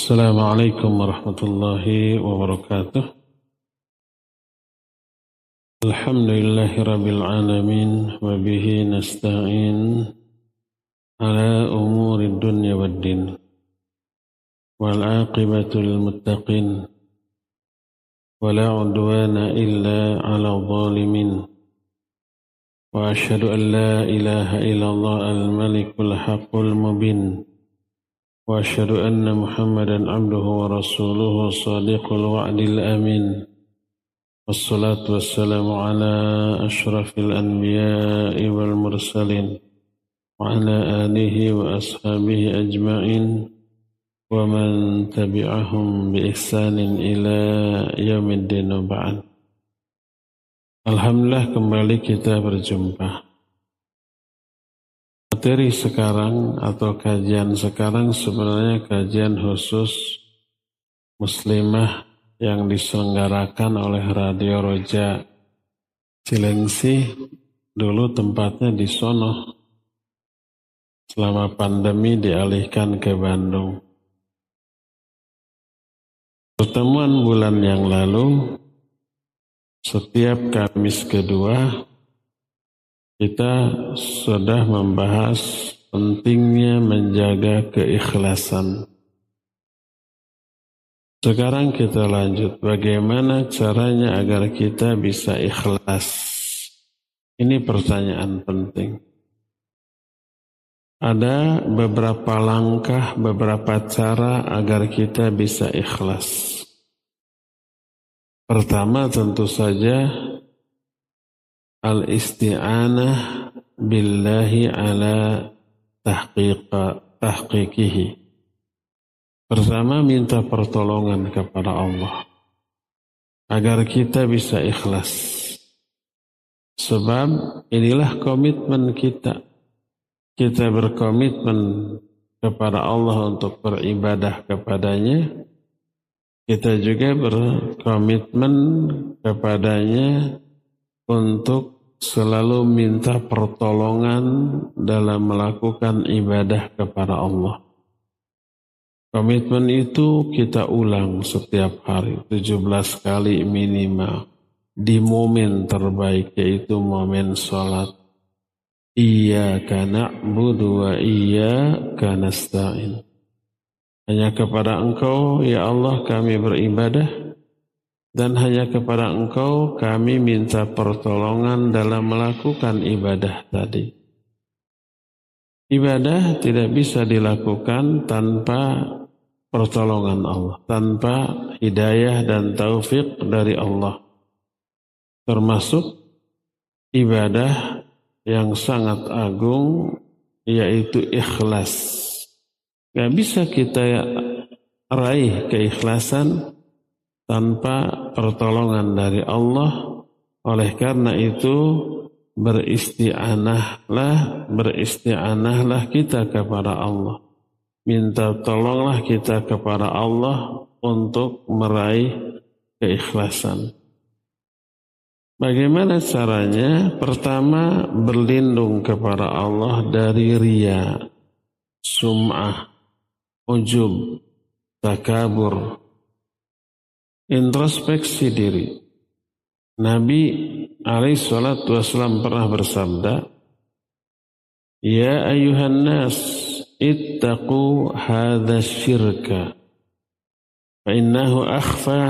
السلام عليكم ورحمة الله وبركاته. الحمد لله رب العالمين وبه نستعين على أمور الدنيا والدين والعاقبة للمتقين ولا عدوان إلا على الظالمين. وأشهد أن لا إله إلا الله الملك الحق المبين. وأشهد أن محمدا عبده ورسوله صادق الوعد الأمين والصلاة والسلام على أشرف الأنبياء والمرسلين وعلى آله وأصحابه أجمعين ومن تبعهم بإحسان إلى يوم الدين وبعد Alhamdulillah kembali kita berjumpa. Materi sekarang atau kajian sekarang sebenarnya kajian khusus muslimah yang diselenggarakan oleh Radio Roja Cilengsi dulu tempatnya di sono. Selama pandemi dialihkan ke Bandung. Pertemuan bulan yang lalu setiap Kamis kedua kita sudah membahas pentingnya menjaga keikhlasan. Sekarang kita lanjut bagaimana caranya agar kita bisa ikhlas. Ini pertanyaan penting. Ada beberapa langkah, beberapa cara agar kita bisa ikhlas. Pertama tentu saja al-isti'anah billahi ala tahqiqa tahqiqihi. Pertama minta pertolongan kepada Allah agar kita bisa ikhlas. Sebab inilah komitmen kita. Kita berkomitmen kepada Allah untuk beribadah kepadanya. Kita juga berkomitmen kepadanya untuk selalu minta pertolongan dalam melakukan ibadah kepada Allah. Komitmen itu kita ulang setiap hari, 17 kali minimal. Di momen terbaik yaitu momen sholat. Iyaka na'budu wa iyaka nasta'in. Hanya kepada engkau, ya Allah kami beribadah dan hanya kepada engkau kami minta pertolongan dalam melakukan ibadah tadi. Ibadah tidak bisa dilakukan tanpa pertolongan Allah, tanpa hidayah dan taufik dari Allah. Termasuk ibadah yang sangat agung yaitu ikhlas. Gak bisa kita raih keikhlasan tanpa pertolongan dari Allah. Oleh karena itu beristianahlah, beristianahlah kita kepada Allah. Minta tolonglah kita kepada Allah untuk meraih keikhlasan. Bagaimana caranya? Pertama, berlindung kepada Allah dari ria, sum'ah, ujub, takabur, introspeksi diri. Nabi alaihissalatu wassalam pernah bersabda, Ya ayuhan nas, ittaqu hadha syirka, fa innahu akhfa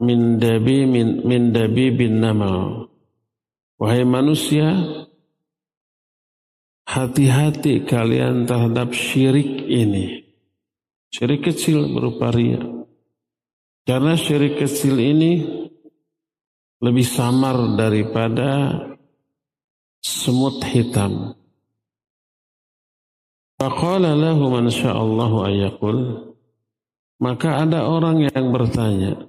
min dabi min, min dabi bin nama. Wahai manusia, hati-hati kalian terhadap syirik ini. Syirik kecil berupa ria. Karena syirik kecil ini lebih samar daripada semut hitam. Faqala lahu man sya'allahu ayakul. Maka ada orang yang bertanya,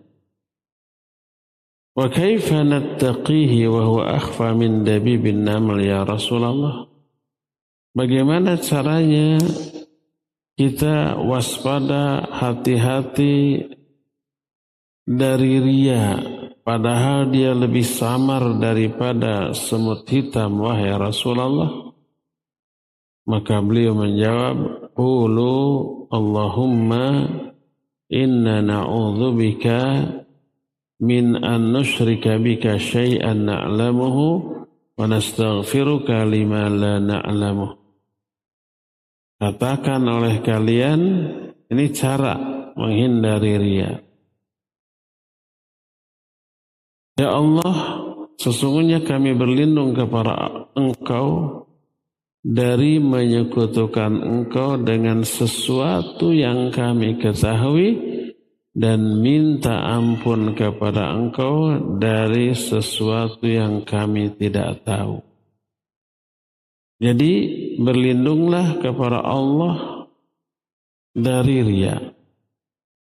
Wa kaifa nattaqihi wa huwa akhfa min dabibin naml ya Rasulullah? Bagaimana caranya kita waspada hati-hati dari ria padahal dia lebih samar daripada semut hitam wahai Rasulullah maka beliau menjawab qulu Allahumma inna na'udzubika min an nusyrika bika syai'an na'lamuhu wa nastaghfiruka lima la na'lamuh. Katakan oleh kalian ini cara menghindari ria. Ya Allah, sesungguhnya kami berlindung kepada Engkau dari menyekutukan engkau dengan sesuatu yang kami ketahui dan minta ampun kepada engkau dari sesuatu yang kami tidak tahu. Jadi berlindunglah kepada Allah dari ria.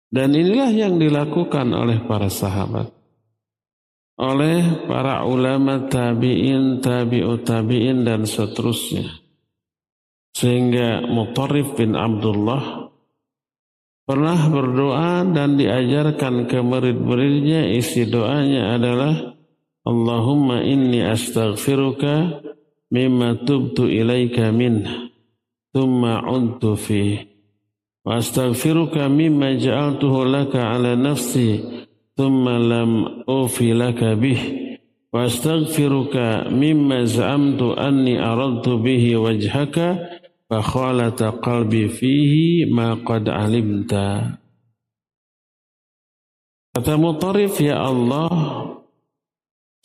Dan inilah yang dilakukan oleh para sahabat. Oleh para ulama tabi'in, tabi'ut tabi'in dan seterusnya. Sehingga Mutarif bin Abdullah pernah berdoa dan diajarkan ke murid-muridnya isi doanya adalah Allahumma inni astaghfiruka mimma tubtu ilaika min thumma untu fi wa astaghfiruka mimma ja'altuhu laka ala nafsi thumma lam ufi laka bih wa astaghfiruka mimma za'amtu anni aradtu bihi wajhaka fakhalata qalbi fihi ma qad alimta. Kata Mutarif ya Allah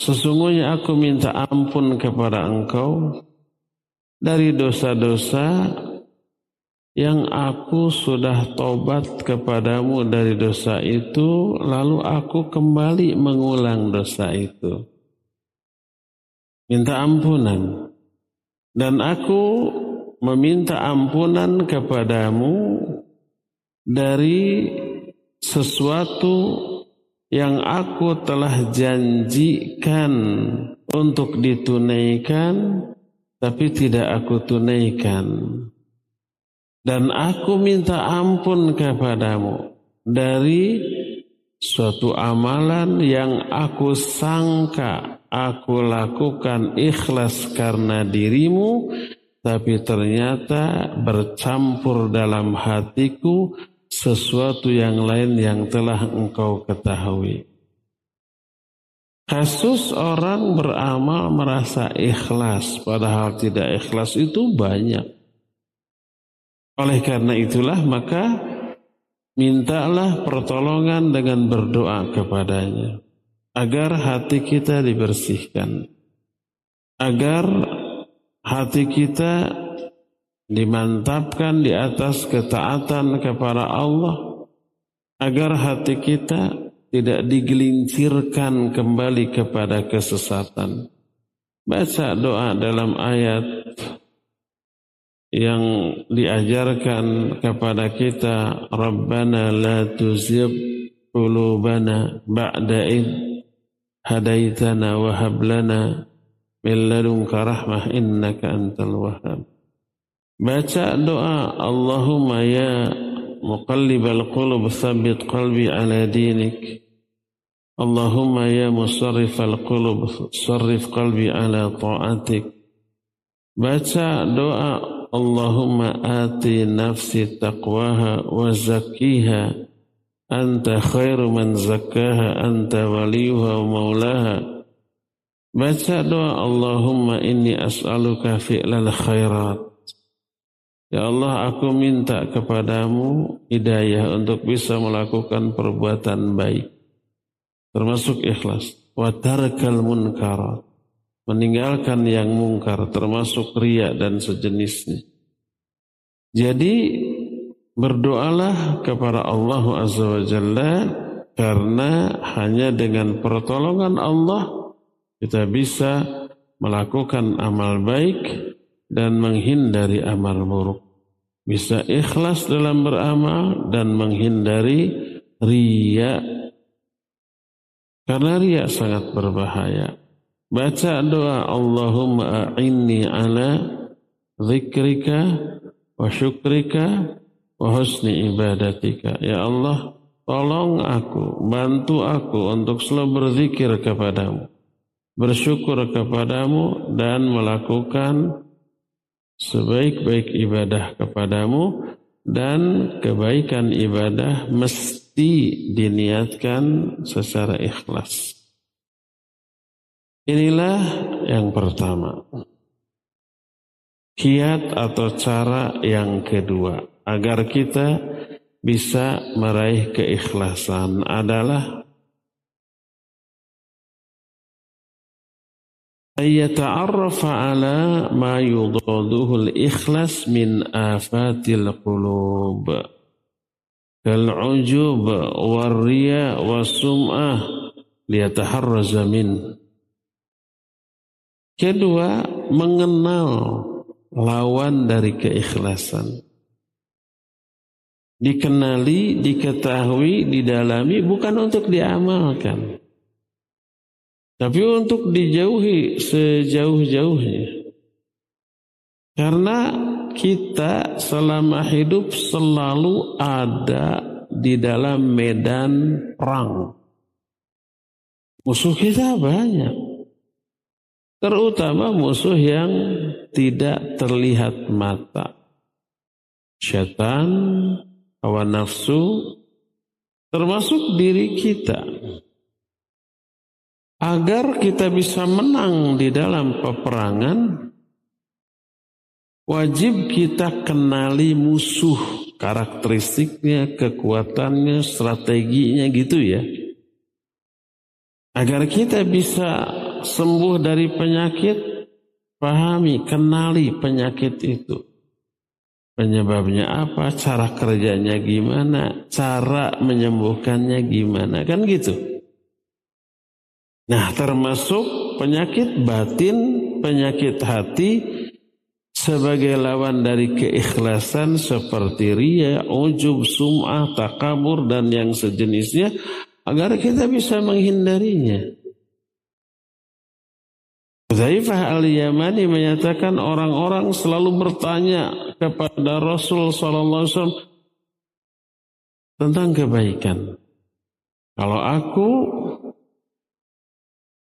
sesungguhnya aku minta ampun kepada engkau dari dosa-dosa yang aku sudah tobat kepadamu dari dosa itu lalu aku kembali mengulang dosa itu. Minta ampunan. Dan aku meminta ampunan kepadamu dari sesuatu yang aku telah janjikan untuk ditunaikan tapi tidak aku tunaikan dan aku minta ampun kepadamu dari suatu amalan yang aku sangka aku lakukan ikhlas karena dirimu tapi ternyata bercampur dalam hatiku sesuatu yang lain yang telah engkau ketahui. Kasus orang beramal merasa ikhlas, padahal tidak ikhlas itu banyak. Oleh karena itulah maka mintalah pertolongan dengan berdoa kepadanya agar hati kita dibersihkan, agar hati kita dimantapkan di atas ketaatan kepada Allah agar hati kita tidak digelincirkan kembali kepada kesesatan. Baca doa dalam ayat yang diajarkan kepada kita Rabbana la tuzigh qulubana ba'da id hadaitana wa hab lana min ladunka rahmah innaka antal wahhab. Baca doa Allahumma ya muqallibal qulub tsabbit qalbi ala dinik. Allahumma ya musarrifal qulub sarrif qalbi ala ta'atik. Baca doa Allahumma ati nafsi taqwaha wa zakkiha anta khairu man zakkaha anta waliyuha wa maulaha Baca doa Allahumma inni as'aluka fi'lal khairat. Ya Allah aku minta kepadamu hidayah untuk bisa melakukan perbuatan baik. Termasuk ikhlas. Wa tarkal munkarat. Meninggalkan yang mungkar termasuk ria dan sejenisnya. Jadi berdoalah kepada Allah Azza wa Jalla karena hanya dengan pertolongan Allah kita bisa melakukan amal baik dan menghindari amal buruk. Bisa ikhlas dalam beramal dan menghindari ria. Karena ria sangat berbahaya. Baca doa Allahumma a'inni ala zikrika wa syukrika wa husni ibadatika. Ya Allah, tolong aku, bantu aku untuk selalu berzikir kepadamu bersyukur kepadamu dan melakukan sebaik-baik ibadah kepadamu dan kebaikan ibadah mesti diniatkan secara ikhlas. Inilah yang pertama. Kiat atau cara yang kedua agar kita bisa meraih keikhlasan adalah ayyata'arrafa ala ma yudaduhu al-ikhlas min afatil qulub kal ujub war riya was sum'ah liyataharraza min Kedua, mengenal lawan dari keikhlasan. Dikenali, diketahui, didalami bukan untuk diamalkan. Tapi untuk dijauhi sejauh-jauhnya. Karena kita selama hidup selalu ada di dalam medan perang. Musuh kita banyak. Terutama musuh yang tidak terlihat mata. Syaitan, hawa nafsu, termasuk diri kita agar kita bisa menang di dalam peperangan, wajib kita kenali musuh, karakteristiknya, kekuatannya, strateginya gitu ya. Agar kita bisa sembuh dari penyakit, pahami, kenali penyakit itu. Penyebabnya apa, cara kerjanya gimana, cara menyembuhkannya gimana, kan gitu. Nah termasuk penyakit batin, penyakit hati sebagai lawan dari keikhlasan seperti ria, ujub, sum'ah, takabur dan yang sejenisnya agar kita bisa menghindarinya. Zaifah al-Yamani menyatakan orang-orang selalu bertanya kepada Rasul Wasallam tentang kebaikan. Kalau aku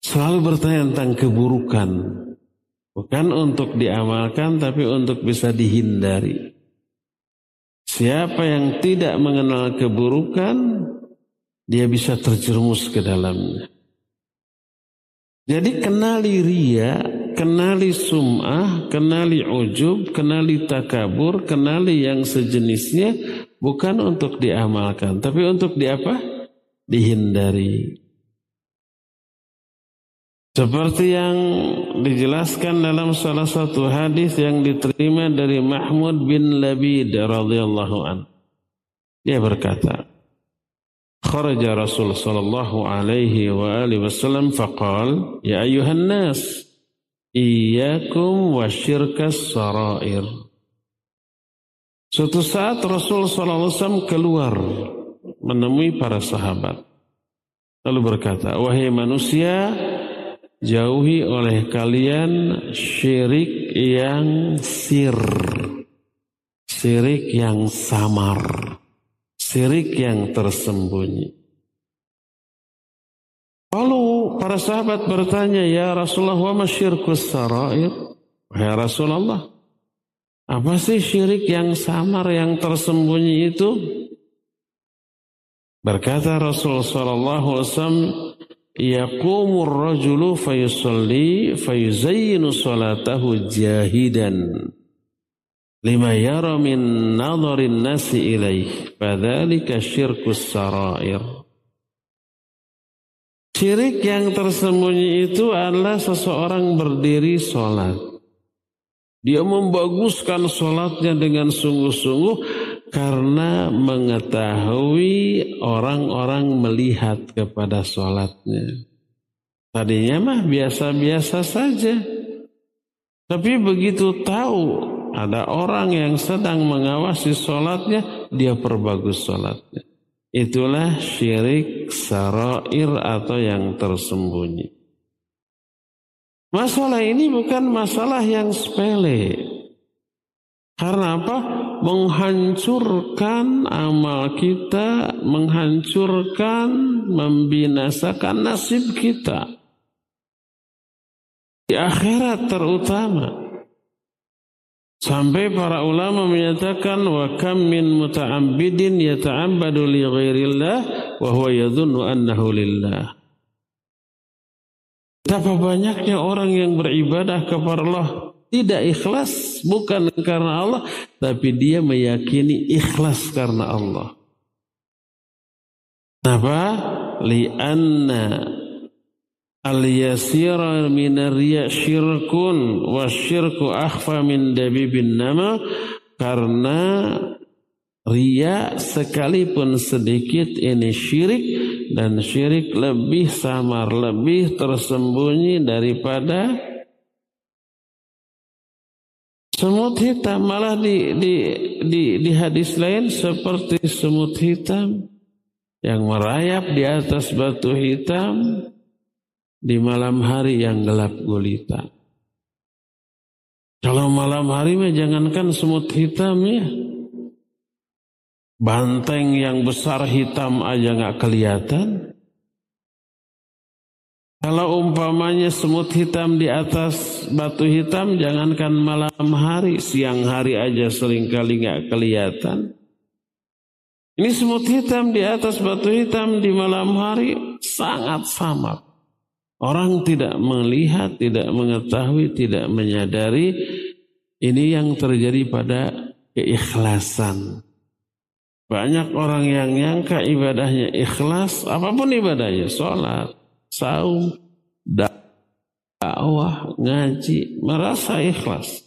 selalu bertanya tentang keburukan. Bukan untuk diamalkan tapi untuk bisa dihindari. Siapa yang tidak mengenal keburukan, dia bisa terjerumus ke dalamnya. Jadi kenali ria, kenali sum'ah, kenali ujub, kenali takabur, kenali yang sejenisnya bukan untuk diamalkan, tapi untuk diapa? Dihindari. Seperti yang dijelaskan dalam salah satu hadis yang diterima dari Mahmud bin Labid radhiyallahu an. Dia berkata, "Kharaja Rasul sallallahu alaihi wa alihi wasallam faqal, ya ayuhan nas, iyyakum wa syirkas sarair." Suatu saat Rasul sallallahu alaihi wasallam keluar menemui para sahabat. Lalu berkata, "Wahai manusia, jauhi oleh kalian syirik yang sir, syirik yang samar, syirik yang tersembunyi. Lalu para sahabat bertanya, Ya Rasulullah, wa masyirkus sarair? Ya Rasulullah, apa sih syirik yang samar, yang tersembunyi itu? Berkata Rasulullah sallallahu alaihi wasallam, yaqumur rajulu fayusalli fayuzayyinu salatahu jahidan lima yara min nadharin nasi ilaih fadzalika syirkus sarair Syirik yang tersembunyi itu adalah seseorang berdiri sholat. Dia membaguskan sholatnya dengan sungguh-sungguh karena mengetahui orang-orang melihat kepada sholatnya. Tadinya mah biasa-biasa saja. Tapi begitu tahu ada orang yang sedang mengawasi sholatnya, dia perbagus sholatnya. Itulah syirik sarair atau yang tersembunyi. Masalah ini bukan masalah yang sepele. Karena apa? menghancurkan amal kita, menghancurkan, membinasakan nasib kita. Di akhirat terutama. Sampai para ulama menyatakan wa kam min muta'abbidin yata'abbadu li ghairillah wa huwa yadhunnu annahu lillah. Betapa banyaknya orang yang beribadah kepada Allah tidak ikhlas bukan karena Allah tapi dia meyakini ikhlas karena Allah. Kenapa? Lianna Al-yasira min riya syirkun wa syirku akhfa min dabibin nama karena ria sekalipun sedikit ini syirik dan syirik lebih samar, lebih tersembunyi daripada semut hitam. Malah di, di, di, di hadis lain seperti semut hitam yang merayap di atas batu hitam di malam hari yang gelap gulita. Kalau malam hari mah jangankan semut hitam ya. Banteng yang besar hitam aja nggak kelihatan. Kalau umpamanya semut hitam di atas batu hitam, jangankan malam hari, siang hari aja sering kali nggak kelihatan. Ini semut hitam di atas batu hitam di malam hari sangat samar. Orang tidak melihat, tidak mengetahui, tidak menyadari ini yang terjadi pada keikhlasan. Banyak orang yang nyangka ibadahnya ikhlas, apa pun ibadahnya, sholat, saum, dakwah, ngaji, merasa ikhlas.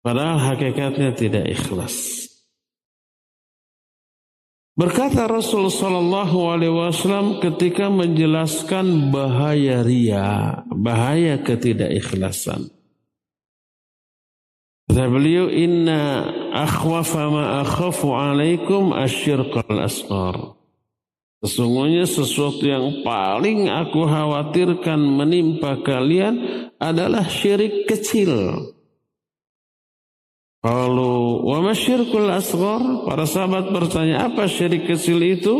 Padahal hakikatnya tidak ikhlas. Berkata Rasul Sallallahu Alaihi Wasallam ketika menjelaskan bahaya ria, bahaya ketidakikhlasan. Kata beliau, Inna akhwafa ma akhafu alaikum asyirqal. Sesungguhnya sesuatu yang paling aku khawatirkan menimpa kalian adalah syirik kecil. Kalau wa masyirkul asghar, para sahabat bertanya, apa syirik kecil itu?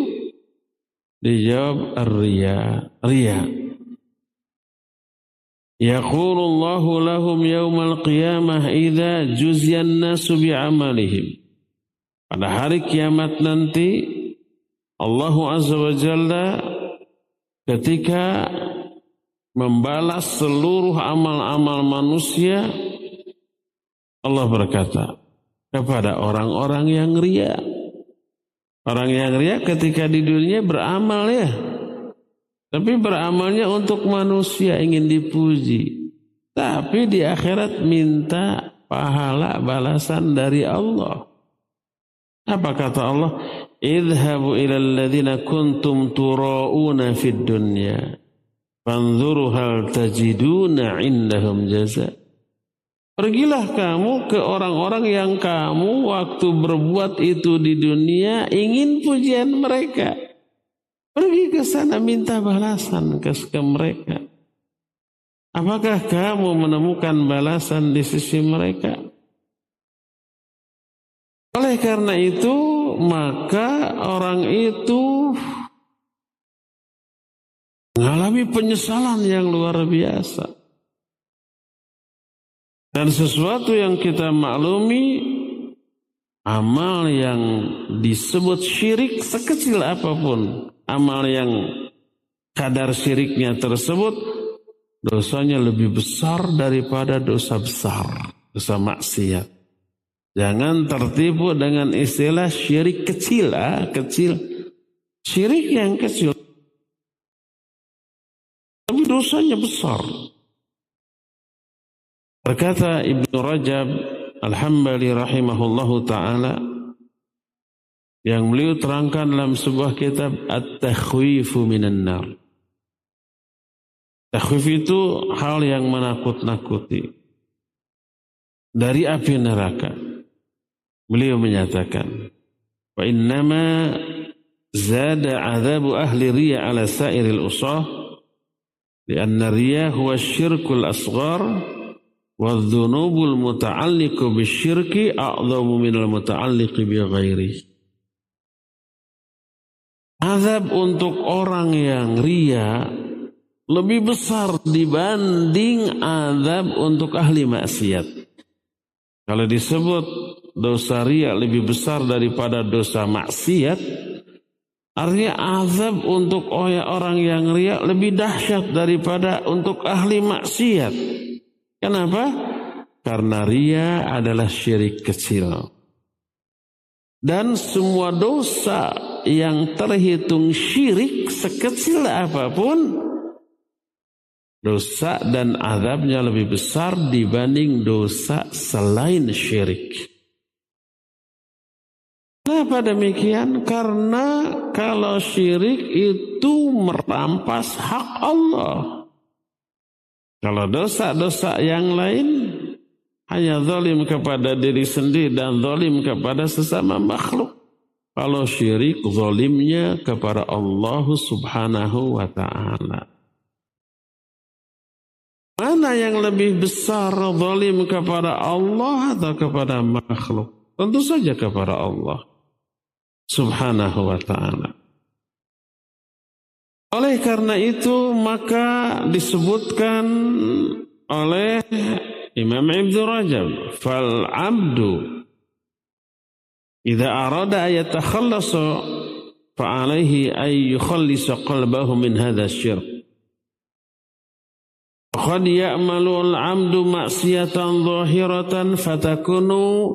Dijawab ar-riya. Riya. Yaqulullahu lahum yawmal qiyamah idza juzyan nasu bi'amalihim. Pada hari kiamat nanti Allah Azza wa Jalla ketika membalas seluruh amal-amal manusia Allah berkata kepada orang-orang yang ria. Orang yang ria ketika di dunia beramal ya. Tapi beramalnya untuk manusia ingin dipuji. Tapi di akhirat minta pahala balasan dari Allah. Apa kata Allah? Idhabu ilal ladhina kuntum tura'una fid dunya. Fanzuru hal tajiduna indahum jazak. Pergilah kamu ke orang-orang yang kamu waktu berbuat itu di dunia ingin pujian mereka. Pergi ke sana minta balasan ke, ke mereka. Apakah kamu menemukan balasan di sisi mereka? Oleh karena itu, maka orang itu mengalami penyesalan yang luar biasa. Dan sesuatu yang kita maklumi, amal yang disebut syirik sekecil apa pun, amal yang kadar syiriknya tersebut, dosanya lebih besar daripada dosa besar, dosa maksiat. Jangan tertipu dengan istilah syirik kecil, ah, kecil. Syirik yang kecil. Tapi dosanya besar. Berkata Ibnu Rajab Al-Hambali rahimahullahu taala yang beliau terangkan dalam sebuah kitab At-Takhwifu minan nar. Takhwif itu hal yang menakut-nakuti dari api neraka. Beliau menyatakan, "Wa innama zada azabu ahli riya ala sairil usah, lianna riya huwa syirkul asghar Wadzunubul muta'alliqu bisyirki a'zamu minal. Azab untuk orang yang ria lebih besar dibanding azab untuk ahli maksiat. Kalau disebut dosa ria lebih besar daripada dosa maksiat, artinya azab untuk orang yang ria lebih dahsyat daripada untuk ahli maksiat. Kenapa? Karena ria adalah syirik kecil. Dan semua dosa yang terhitung syirik sekecil apa pun dosa dan azabnya lebih besar dibanding dosa selain syirik. Kenapa demikian? Karena kalau syirik itu merampas hak Allah. Kalau dosa-dosa yang lain hanya zalim kepada diri sendiri dan zalim kepada sesama makhluk. Kalau syirik zalimnya kepada Allah subhanahu wa ta'ala. Mana yang lebih besar zalim kepada Allah atau kepada makhluk? Tentu saja kepada Allah subhanahu wa ta'ala. Oleh karena itu maka disebutkan oleh Imam Ibn Rajab, fal abdu idza arada ayatakhallasa fa alaihi ay yukhallisa qalbahu min hadha syirk Qad ya'malu al-'amdu ma'siyatan zahiratan fatakunu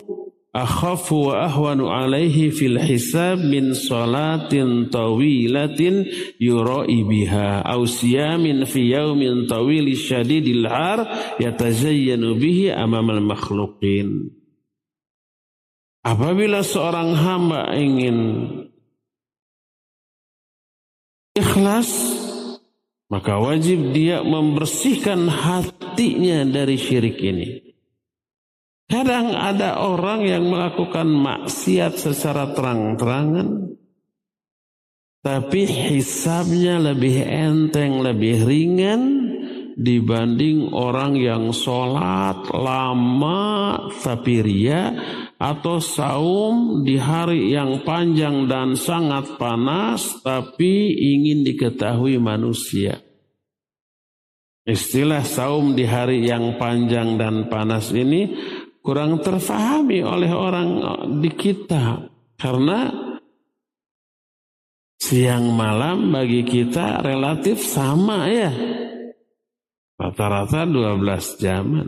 akhafu wa ahwanu alaihi fil hisab min salatin tawilatin yura'i biha aw siyamin fi yaumin tawil syadidil har yatazayyanu bihi amamal makhluqin Apabila seorang hamba ingin ikhlas maka wajib dia membersihkan hatinya dari syirik ini. Kadang ada orang yang melakukan maksiat secara terang-terangan, tapi hisabnya lebih enteng, lebih ringan dibanding orang yang sholat lama tapi ria atau saum di hari yang panjang dan sangat panas tapi ingin diketahui manusia. Istilah saum di hari yang panjang dan panas ini kurang terfahami oleh orang di kita karena siang malam bagi kita relatif sama ya. Rata-rata 12 jaman.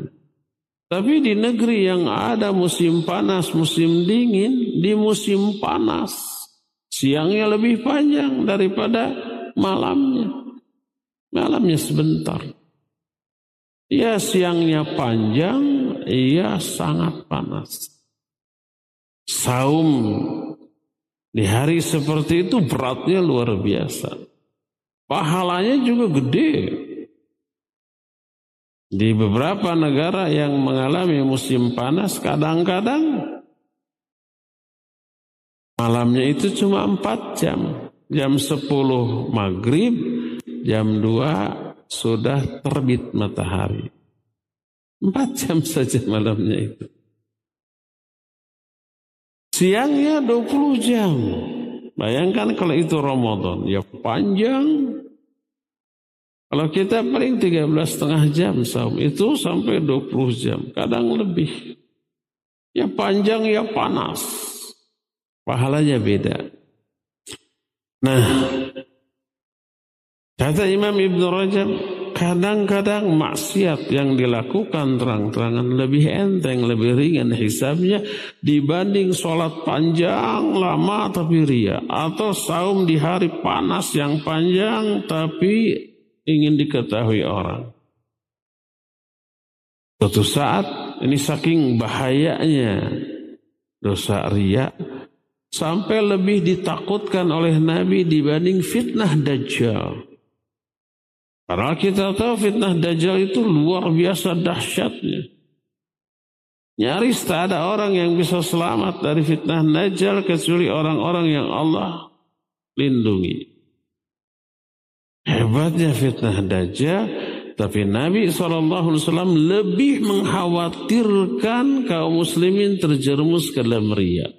Tapi di negeri yang ada musim panas, musim dingin, di musim panas, siangnya lebih panjang daripada malamnya. Malamnya sebentar. Ya siangnya panjang, ya sangat panas. Saum di hari seperti itu beratnya luar biasa. Pahalanya juga gede. Di beberapa negara yang mengalami musim panas kadang-kadang malamnya itu cuma 4 jam. Jam 10 maghrib, jam 2 sudah terbit matahari. 4 jam saja malamnya itu. Siangnya 20 jam. Bayangkan kalau itu Ramadan, ya panjang, kalau kita paling 13 setengah jam saum itu sampai 20 jam, kadang lebih. Ya panjang ya panas. Pahalanya beda. Nah, kata Imam Ibn Rajab, kadang-kadang maksiat yang dilakukan terang-terangan lebih enteng, lebih ringan hisabnya dibanding sholat panjang lama tapi ria. Atau saum di hari panas yang panjang tapi ingin diketahui orang. Suatu saat ini saking bahayanya dosa ria sampai lebih ditakutkan oleh Nabi dibanding fitnah dajjal. Karena kita tahu fitnah dajjal itu luar biasa dahsyatnya. Nyaris tak ada orang yang bisa selamat dari fitnah dajjal kecuali orang-orang yang Allah lindungi. Hebatnya fitnah Dajjal, tapi Nabi SAW lebih mengkhawatirkan kaum muslimin terjerumus ke dalam ria.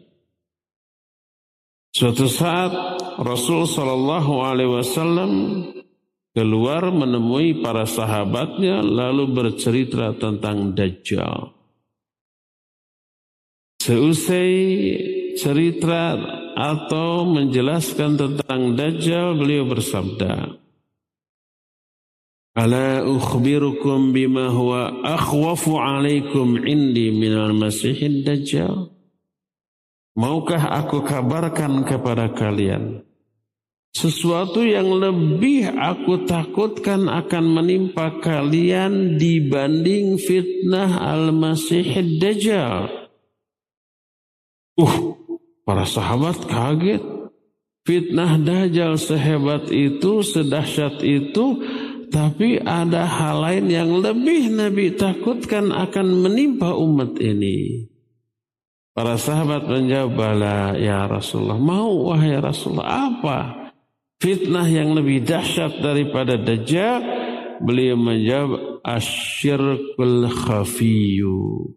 Suatu saat Rasul Wasallam keluar menemui para sahabatnya lalu bercerita tentang Dajjal. Seusai cerita atau menjelaskan tentang Dajjal, beliau bersabda, Ala ukhbirukum bima huwa akhwafu alaikum indi minal masihid dajjal. Maukah aku kabarkan kepada kalian sesuatu yang lebih aku takutkan akan menimpa kalian dibanding fitnah al-masihid dajjal. Uh, para sahabat kaget. Fitnah dajjal sehebat itu, sedahsyat itu, tapi ada hal lain yang lebih Nabi takutkan akan menimpa umat ini. Para sahabat menjawab, ya Rasulullah. Mau wahai Rasulullah. Apa? Fitnah yang lebih dahsyat daripada Dajjal. Beliau menjawab, Asyirkul khafiyu.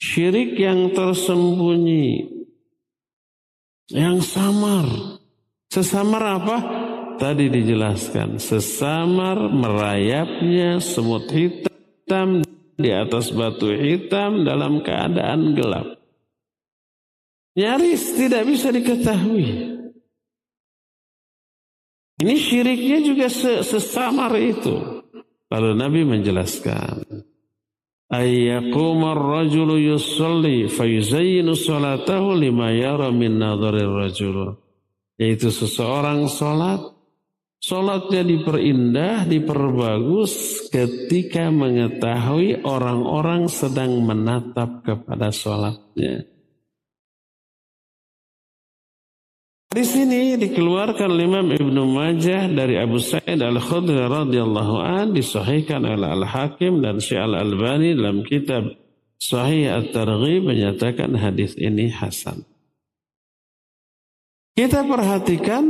Syirik yang tersembunyi. Yang samar. Sesamar apa? tadi dijelaskan sesamar merayapnya semut hitam di atas batu hitam dalam keadaan gelap. Nyaris tidak bisa diketahui. Ini syiriknya juga sesamar itu. Lalu Nabi menjelaskan. Ayyaqumar rajulu yusalli fayuzayyinu salatahu lima yara min nadharir rajul. Yaitu seseorang sholat Sholatnya diperindah, diperbagus ketika mengetahui orang-orang sedang menatap kepada sholatnya. Di sini dikeluarkan Imam Ibnu Majah dari Abu Sa'id Al-Khudri radhiyallahu an disahihkan oleh Al-Hakim dan Syekh Al-Albani dalam kitab Sahih At-Targhib menyatakan hadis ini hasan. Kita perhatikan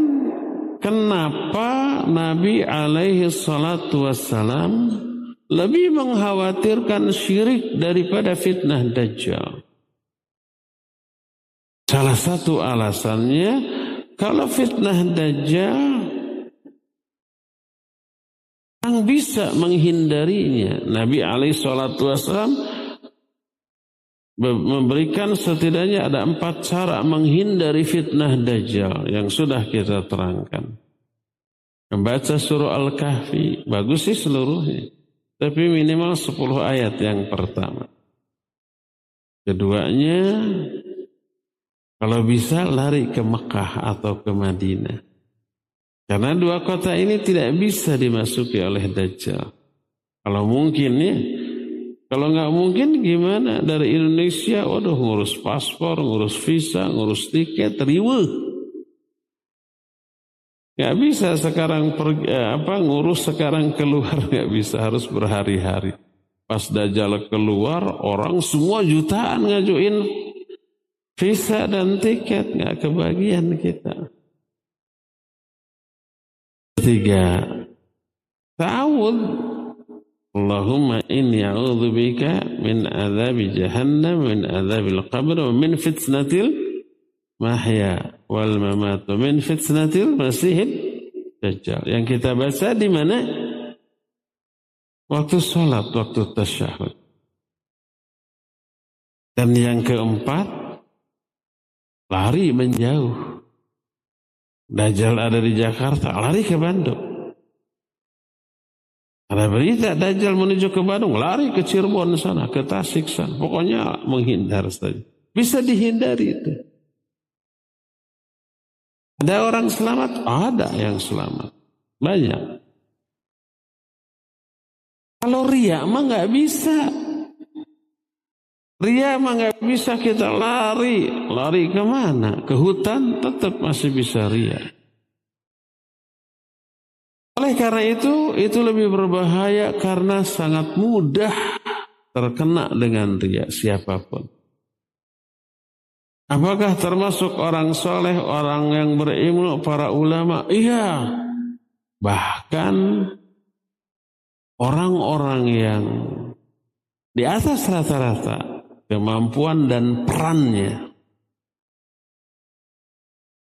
kenapa Nabi alaihi salatu wassalam lebih mengkhawatirkan syirik daripada fitnah dajjal. Salah satu alasannya kalau fitnah dajjal yang bisa menghindarinya. Nabi alaihi salatu wassalam memberikan setidaknya ada empat cara menghindari fitnah dajjal yang sudah kita terangkan. Membaca surah Al-Kahfi, bagus sih seluruhnya. Tapi minimal 10 ayat yang pertama. Keduanya, kalau bisa lari ke Mekah atau ke Madinah. Karena dua kota ini tidak bisa dimasuki oleh Dajjal. Kalau mungkin ya, kalau nggak mungkin gimana dari Indonesia, waduh ngurus paspor, ngurus visa, ngurus tiket, riwe. Nggak bisa sekarang pergi, eh, apa ngurus sekarang keluar nggak bisa harus berhari-hari. Pas dajjal keluar orang semua jutaan ngajuin visa dan tiket nggak kebagian kita. Tiga, tahun Allahumma inni bika min azabi jahannam min azabil qabr wa min fitnatil mahya wal mamat wa min fitnatil masihid dajjal. Yang kita baca di mana? Waktu sholat, waktu tasyahud. Dan yang keempat, lari menjauh. Dajjal ada di Jakarta, lari ke Bandung. Ada berita Dajjal menuju ke Bandung, lari ke Cirebon sana, ke Tasik sana. Pokoknya menghindar saja. Bisa dihindari itu. Ada orang selamat? Ada yang selamat. Banyak. Kalau ria mah nggak bisa. Ria mah nggak bisa kita lari. Lari ke mana? Ke hutan tetap masih bisa ria. Oleh karena itu, itu lebih berbahaya karena sangat mudah terkena dengan ria siapa pun. Apakah termasuk orang soleh, orang yang berilmu, para ulama? Iya. Bahkan orang-orang yang di atas rata-rata kemampuan dan perannya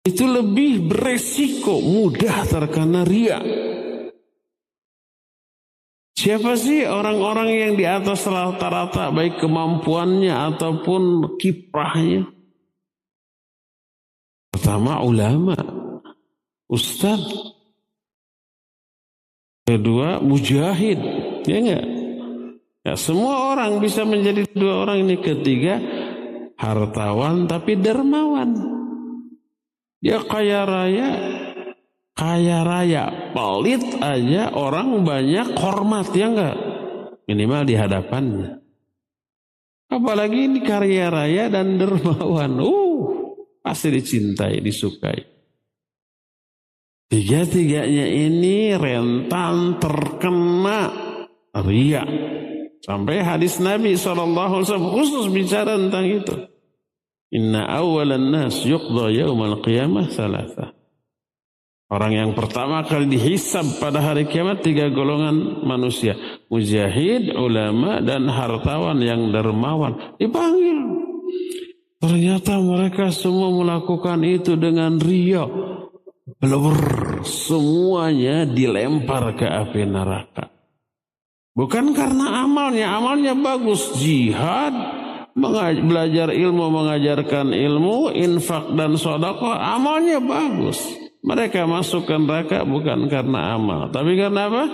itu lebih beresiko mudah terkena ria Siapa sih orang-orang yang di atas rata-rata baik kemampuannya ataupun kiprahnya? Pertama ulama, ustaz. Kedua mujahid, ya enggak? Ya, semua orang bisa menjadi dua orang ini. Ketiga hartawan tapi dermawan. Dia kaya raya, kaya raya, pelit aja orang banyak hormat ya enggak? Minimal di hadapannya. Apalagi ini karya raya dan dermawan. Uh, pasti dicintai, disukai. Tiga-tiganya ini rentan terkena ria. Sampai hadis Nabi SAW khusus bicara tentang itu. Inna awalan nas yuqda yawmal qiyamah salasa. Orang yang pertama kali dihisab pada hari kiamat tiga golongan manusia. Mujahid, ulama, dan hartawan yang dermawan. Dipanggil. Ternyata mereka semua melakukan itu dengan ria. Blur. Semuanya dilempar ke api neraka. Bukan karena amalnya. Amalnya bagus. Jihad. Belajar ilmu, mengajarkan ilmu. Infak dan sodako. Amalnya bagus. Mereka masuk ke neraka bukan karena amal, tapi karena apa?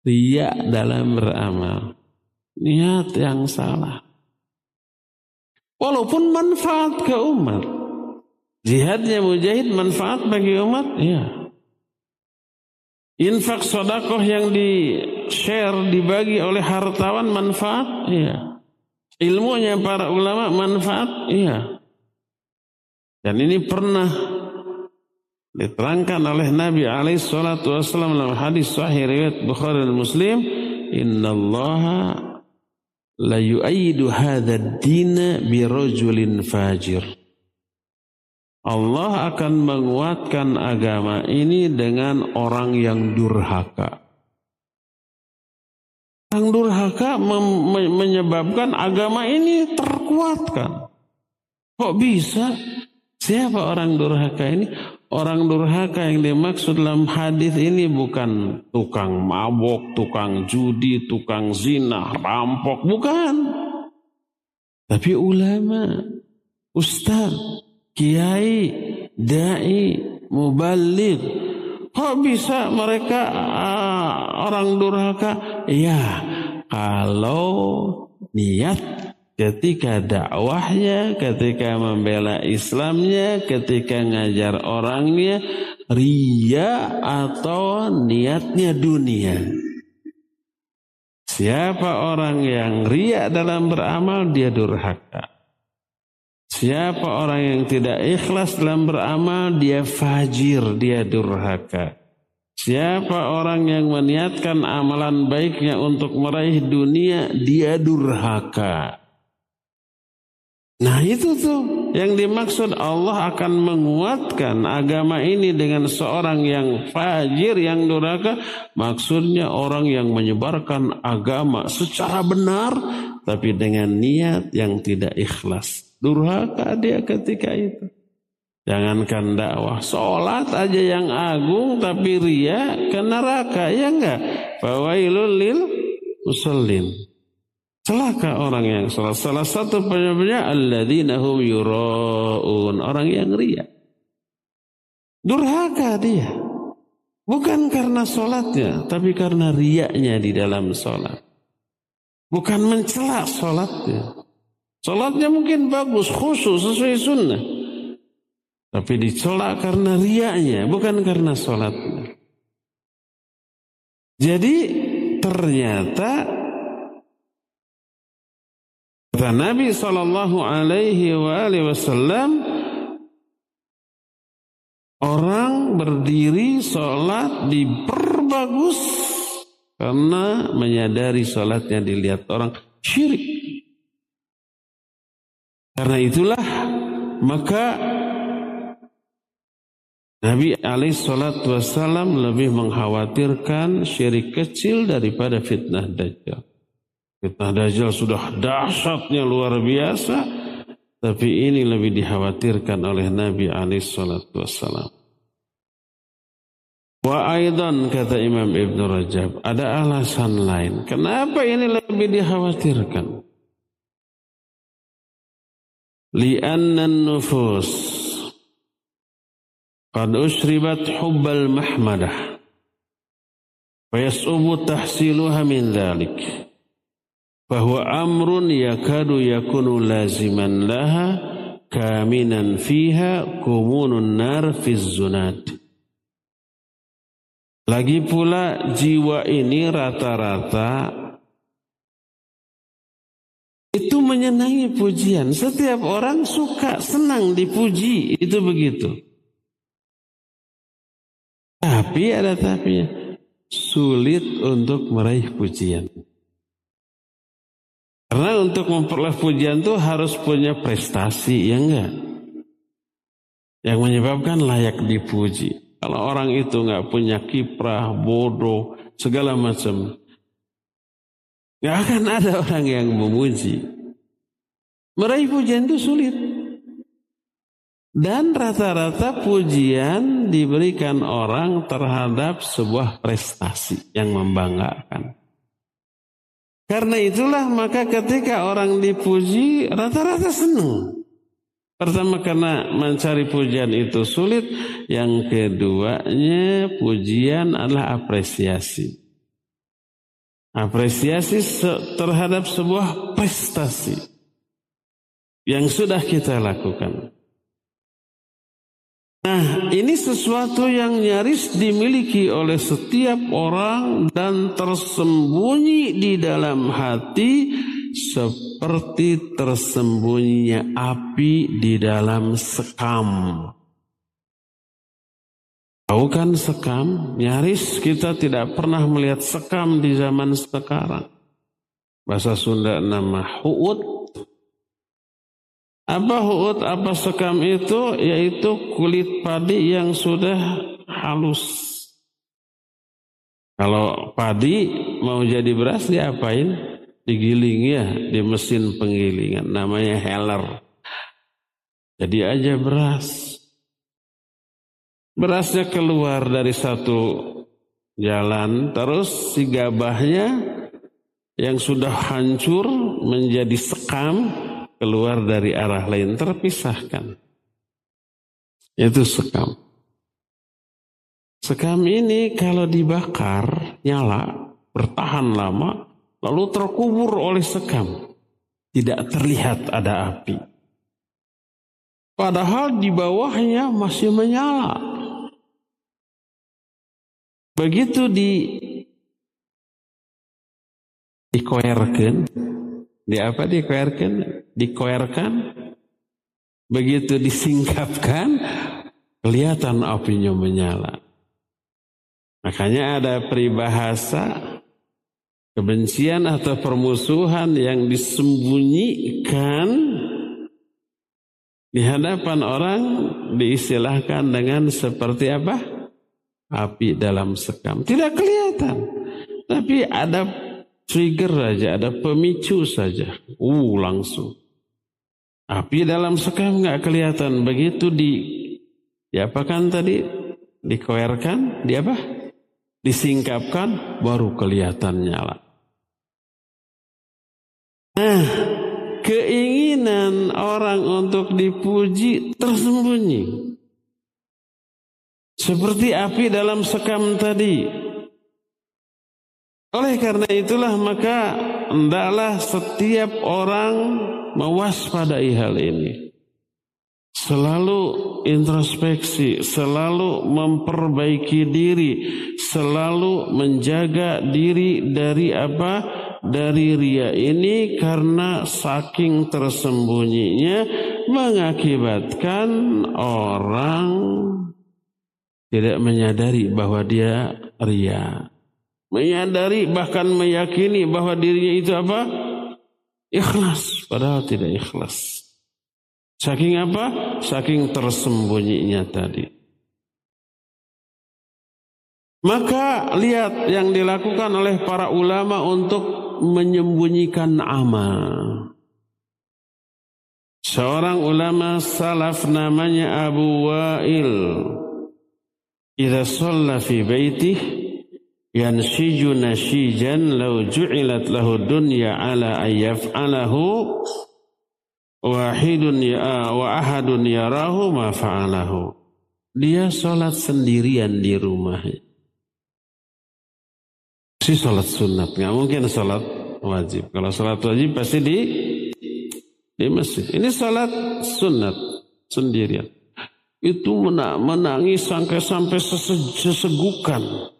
Ria dalam beramal. Niat yang salah. Walaupun manfaat ke umat. Jihadnya mujahid manfaat bagi umat, ya. Infak sodakoh yang di share dibagi oleh hartawan manfaat, iya. Ilmunya para ulama manfaat, iya. Dan ini pernah Diterangkan oleh Nabi alaihi salatu wasallam dalam hadis sahih riwayat Bukhari dan Muslim, "Innallaha la yu'ayyidu hadha ad-din bi rajulin fajir." Allah akan menguatkan agama ini dengan orang yang durhaka. Orang durhaka menyebabkan agama ini terkuatkan. Kok bisa? Siapa orang durhaka ini? Orang durhaka yang dimaksud dalam hadis ini bukan tukang mabok, tukang judi, tukang zina, rampok, bukan. Tapi ulama, ustaz, kiai, dai, mubalik. Kok bisa mereka uh, orang durhaka? Ya, kalau niat ketika dakwahnya, ketika membela Islamnya, ketika ngajar orangnya, ria atau niatnya dunia. Siapa orang yang ria dalam beramal, dia durhaka. Siapa orang yang tidak ikhlas dalam beramal, dia fajir, dia durhaka. Siapa orang yang meniatkan amalan baiknya untuk meraih dunia, dia durhaka. Nah itu tuh yang dimaksud Allah akan menguatkan agama ini dengan seorang yang fajir, yang durhaka. Maksudnya orang yang menyebarkan agama secara benar tapi dengan niat yang tidak ikhlas. Durhaka dia ketika itu. Jangankan dakwah, sholat aja yang agung tapi ria ke neraka ya enggak? Fawailul lil musallin. Celaka orang yang salah. Salah satu penyebabnya alladzina hum yuraun. Orang yang ria. Durhaka dia. Bukan karena sholatnya, tapi karena riaknya di dalam sholat. Bukan mencela sholatnya. Sholatnya mungkin bagus, khusus, sesuai sunnah. Tapi dicela karena riaknya, bukan karena sholatnya. Jadi ternyata Kata Nabi Shallallahu Alaihi Wasallam, orang berdiri sholat diperbagus karena menyadari sholatnya dilihat orang syirik. Karena itulah maka Nabi alaih salat wassalam lebih mengkhawatirkan syirik kecil daripada fitnah dajjal. Fitnah Dajjal sudah dahsyatnya luar biasa. Tapi ini lebih dikhawatirkan oleh Nabi alaihi salatu wassalam. Wa aidan kata Imam Ibn Rajab, ada alasan lain. Kenapa ini lebih dikhawatirkan? Lianna nufus qad usribat hubbal mahmadah fayas'ubu tahsiluha min dhalik bahwa amrun yakadu yakunu laziman laha kaminan fiha kumunun nar fi zunad lagi pula jiwa ini rata-rata itu menyenangi pujian. Setiap orang suka, senang dipuji. Itu begitu. Tapi ada tapi sulit untuk meraih pujian. Karena untuk memperoleh pujian itu harus punya prestasi, ya enggak? Yang menyebabkan layak dipuji. Kalau orang itu nggak punya kiprah, bodoh, segala macam, nggak akan ada orang yang memuji. Meraih pujian itu sulit. Dan rata-rata pujian diberikan orang terhadap sebuah prestasi yang membanggakan. Karena itulah maka ketika orang dipuji rata-rata senang. Pertama karena mencari pujian itu sulit. Yang keduanya pujian adalah apresiasi. Apresiasi terhadap sebuah prestasi yang sudah kita lakukan. Nah, ini sesuatu yang nyaris dimiliki oleh setiap orang dan tersembunyi di dalam hati seperti tersembunyinya api di dalam sekam. Tahu kan sekam? Nyaris kita tidak pernah melihat sekam di zaman sekarang. Bahasa Sunda nama huut. Apa huut, apa sekam itu? Yaitu kulit padi yang sudah halus. Kalau padi mau jadi beras diapain? digiling ya di mesin penggilingan namanya heller. Jadi aja beras. Berasnya keluar dari satu jalan terus si gabahnya yang sudah hancur menjadi sekam keluar dari arah lain terpisahkan. Itu sekam. Sekam ini kalau dibakar nyala bertahan lama lalu terkubur oleh sekam. Tidak terlihat ada api. Padahal di bawahnya masih menyala. Begitu di dikoerkan, di apa dikoerkan? Dikoerkan. Begitu disingkapkan, kelihatan apinya menyala. Makanya ada peribahasa kebencian atau permusuhan yang disembunyikan di hadapan orang diistilahkan dengan seperti apa? Api dalam sekam. Tidak kelihatan. Tapi ada trigger saja, ada pemicu saja. Uh, langsung. Api dalam sekam nggak kelihatan. Begitu di diapakan tadi? Dikoerkan, di apa? Disingkapkan, baru kelihatan nyala. Nah, keinginan orang untuk dipuji tersembunyi. Seperti api dalam sekam tadi. Oleh karena itulah maka hendaklah setiap orang mewaspadai hal ini. Selalu introspeksi, selalu memperbaiki diri, selalu menjaga diri dari apa? dari ria ini karena saking tersembunyinya mengakibatkan orang tidak menyadari bahwa dia ria. Menyadari bahkan meyakini bahwa dirinya itu apa? Ikhlas, padahal tidak ikhlas. Saking apa? Saking tersembunyinya tadi. Maka lihat yang dilakukan oleh para ulama untuk menyembunyikan amal. Seorang ulama salaf namanya Abu Wa'il idza shalla fi baitih yanshiju nashijan law ju'ilat lahu dunya ala ayyaf'alahu wahidun ya wa ahadun yarahu ma fa'alahu. Dia sholat sendirian di rumahnya si sholat sunat nggak mungkin sholat wajib. Kalau sholat wajib pasti di di masjid. Ini sholat sunat sendirian itu menangis sampai-sampai sesegukan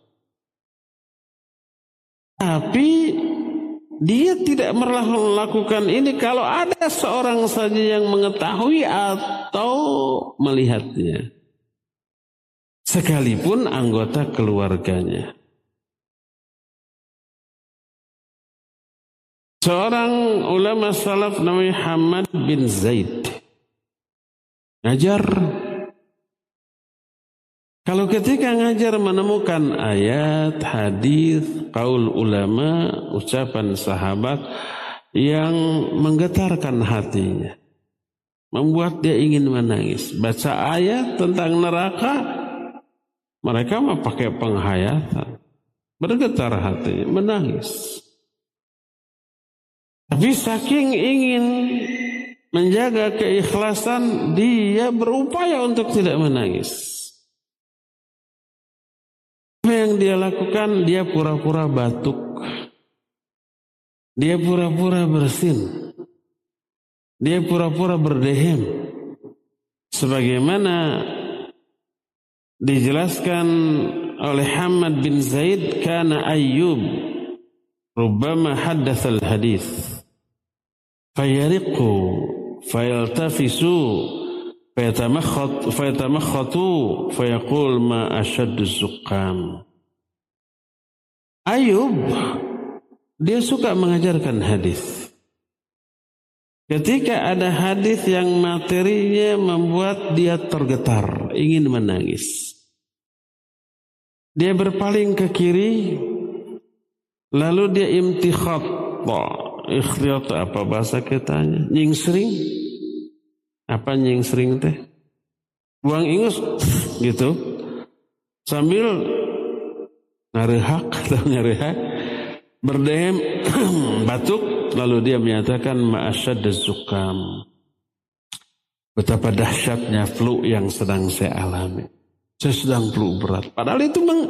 tapi dia tidak melakukan ini kalau ada seorang saja yang mengetahui atau melihatnya. Sekalipun anggota keluarganya. Seorang ulama salaf namanya Hamad bin Zaid. Ngajar kalau ketika ngajar menemukan ayat, hadis, kaul ulama, ucapan sahabat yang menggetarkan hatinya, membuat dia ingin menangis. Baca ayat tentang neraka, mereka mau pakai penghayatan, bergetar hatinya, menangis. Tapi saking ingin menjaga keikhlasan, dia berupaya untuk tidak menangis dia lakukan? Dia pura-pura batuk. Dia pura-pura bersin. Dia pura-pura berdehem. Sebagaimana dijelaskan oleh Hamad bin Zaid karena Ayub rubbama haddath al hadis fayariku fayaltafisu fayatamakhat fayatamakhatu fayakul ma ashad zukam Ayub dia suka mengajarkan hadis. Ketika ada hadis yang materinya membuat dia tergetar, ingin menangis. Dia berpaling ke kiri, lalu dia imtikhat. Ikhtiyat apa bahasa kitanya? Nyingsring apa yang sering teh? Buang ingus gitu. Sambil ngarehak atau ngarehak berdehem batuk lalu dia menyatakan ma'asyad zukam. Betapa dahsyatnya flu yang sedang saya alami. Saya sedang flu berat. Padahal itu meng,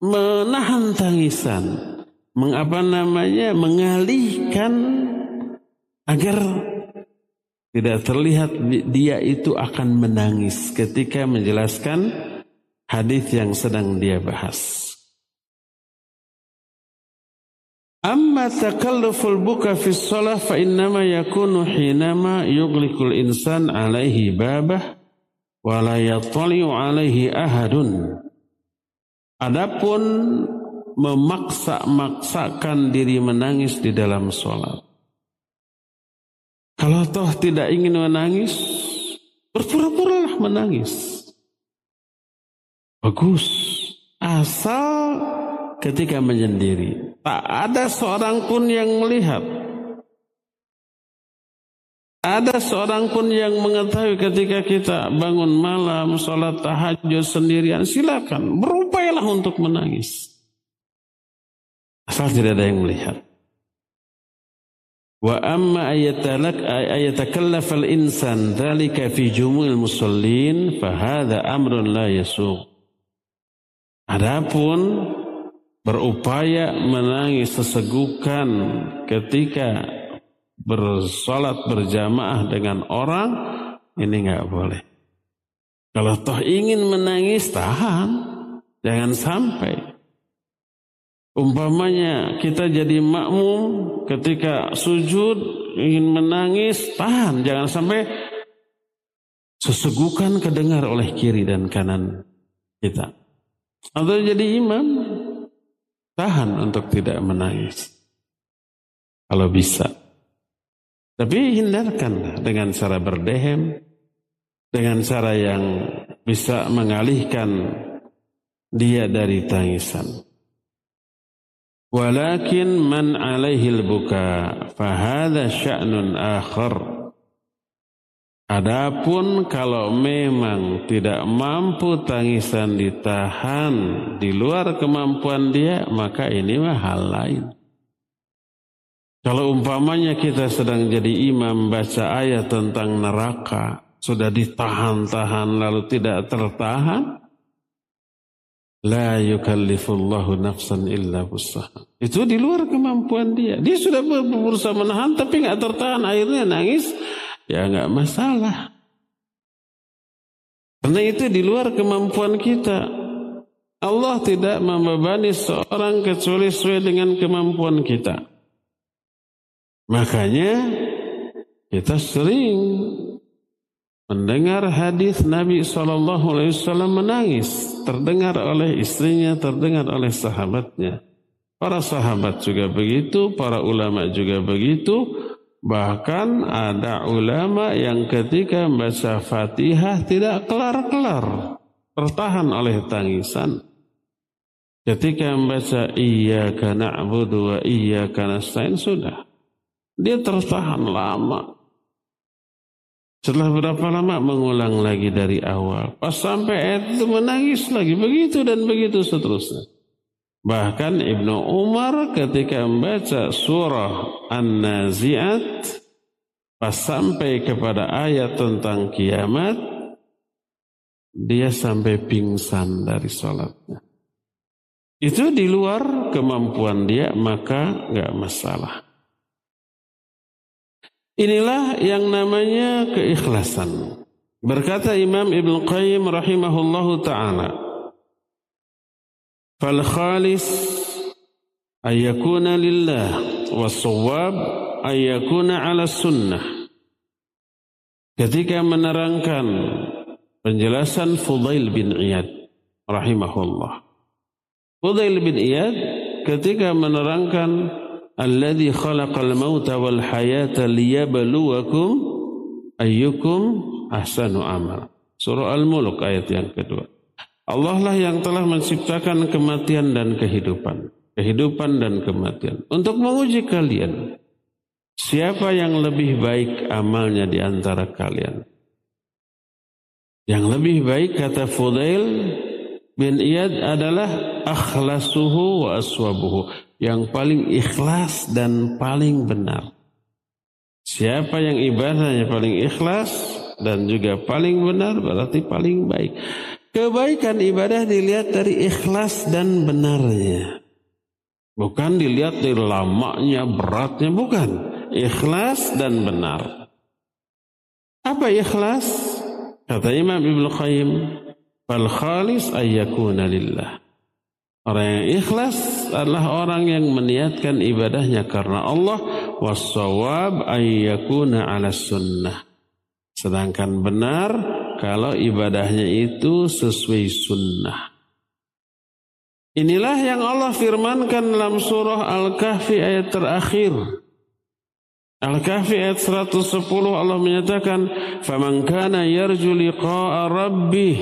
menahan tangisan. Mengapa namanya? Mengalihkan agar tidak terlihat dia itu akan menangis ketika menjelaskan hadis yang sedang dia bahas. Amma takalluful buka fi shalah fa innama yakunu hinama yughliqul insan alaihi babah wa la yattali'u alaihi ahadun. Adapun memaksa-maksakan diri menangis di dalam sholat. Kalau toh tidak ingin menangis, berpura-puralah menangis. Bagus. Asal ketika menyendiri. Tak ada seorang pun yang melihat. Ada seorang pun yang mengetahui ketika kita bangun malam, sholat tahajud sendirian, silakan berupayalah untuk menangis. Asal tidak ada yang melihat. Wa amma ayatakallaf al-insan fi musallin fahada amrun la yasuq. Adapun berupaya menangis sesegukan ketika bersolat berjamaah dengan orang ini nggak boleh. Kalau toh ingin menangis tahan, jangan sampai. Umpamanya kita jadi makmum ketika sujud ingin menangis, tahan. Jangan sampai sesegukan kedengar oleh kiri dan kanan kita. Atau jadi imam, tahan untuk tidak menangis. Kalau bisa. Tapi hindarkan dengan cara berdehem, dengan cara yang bisa mengalihkan dia dari tangisan. Walakin man alaihi buka fahada sya'nun akhar. Adapun kalau memang tidak mampu tangisan ditahan di luar kemampuan dia, maka ini mah hal lain. Kalau umpamanya kita sedang jadi imam baca ayat tentang neraka, sudah ditahan-tahan lalu tidak tertahan, La yukallifullahu nafsan illa. Itu di luar kemampuan dia. Dia sudah berusaha menahan tapi nggak tertahan akhirnya nangis. Ya nggak masalah. Karena itu di luar kemampuan kita. Allah tidak membebani seorang kecuali sesuai dengan kemampuan kita. Makanya kita sering mendengar hadis Nabi saw menangis, terdengar oleh istrinya, terdengar oleh sahabatnya. Para sahabat juga begitu, para ulama juga begitu. Bahkan ada ulama yang ketika membaca Fatihah tidak kelar-kelar, tertahan oleh tangisan. Ketika membaca Iyyaka na'budu wa iyyaka nasta'in sudah. Dia tertahan lama. Setelah berapa lama mengulang lagi dari awal. Pas sampai itu menangis lagi. Begitu dan begitu seterusnya. Bahkan Ibnu Umar ketika membaca surah An-Nazi'at pas sampai kepada ayat tentang kiamat dia sampai pingsan dari sholatnya. Itu di luar kemampuan dia maka nggak masalah. Inilah yang namanya keikhlasan. Berkata Imam Ibn Qayyim rahimahullahu ta'ala. Fal khalis ayyakuna lillah wasawab ayyakuna ala sunnah. Ketika menerangkan penjelasan Fudail bin Iyad rahimahullah. Fudail bin Iyad ketika menerangkan alladzi khalaqal mauta wal hayata liyabluwakum ayyukum ahsanu amal. Surah Al-Mulk ayat yang kedua. Allah lah yang telah menciptakan kematian dan kehidupan. Kehidupan dan kematian. Untuk menguji kalian. Siapa yang lebih baik amalnya di antara kalian? Yang lebih baik kata Fudail bin Iyad adalah akhlasuhu wa aswabuhu yang paling ikhlas dan paling benar. Siapa yang ibadahnya paling ikhlas dan juga paling benar berarti paling baik. Kebaikan ibadah dilihat dari ikhlas dan benarnya. Bukan dilihat dari lamanya, beratnya, bukan. Ikhlas dan benar. Apa ikhlas? Kata Imam Ibn Qayyim, Fal khalis ayyakuna lillah. Orang yang ikhlas adalah orang yang meniatkan ibadahnya karena Allah wasawab ayyakuna ala sunnah. Sedangkan benar kalau ibadahnya itu sesuai sunnah. Inilah yang Allah firmankan dalam surah Al-Kahfi ayat terakhir. Al-Kahfi ayat 110 Allah menyatakan, "Faman kana yarju liqa'a rabbih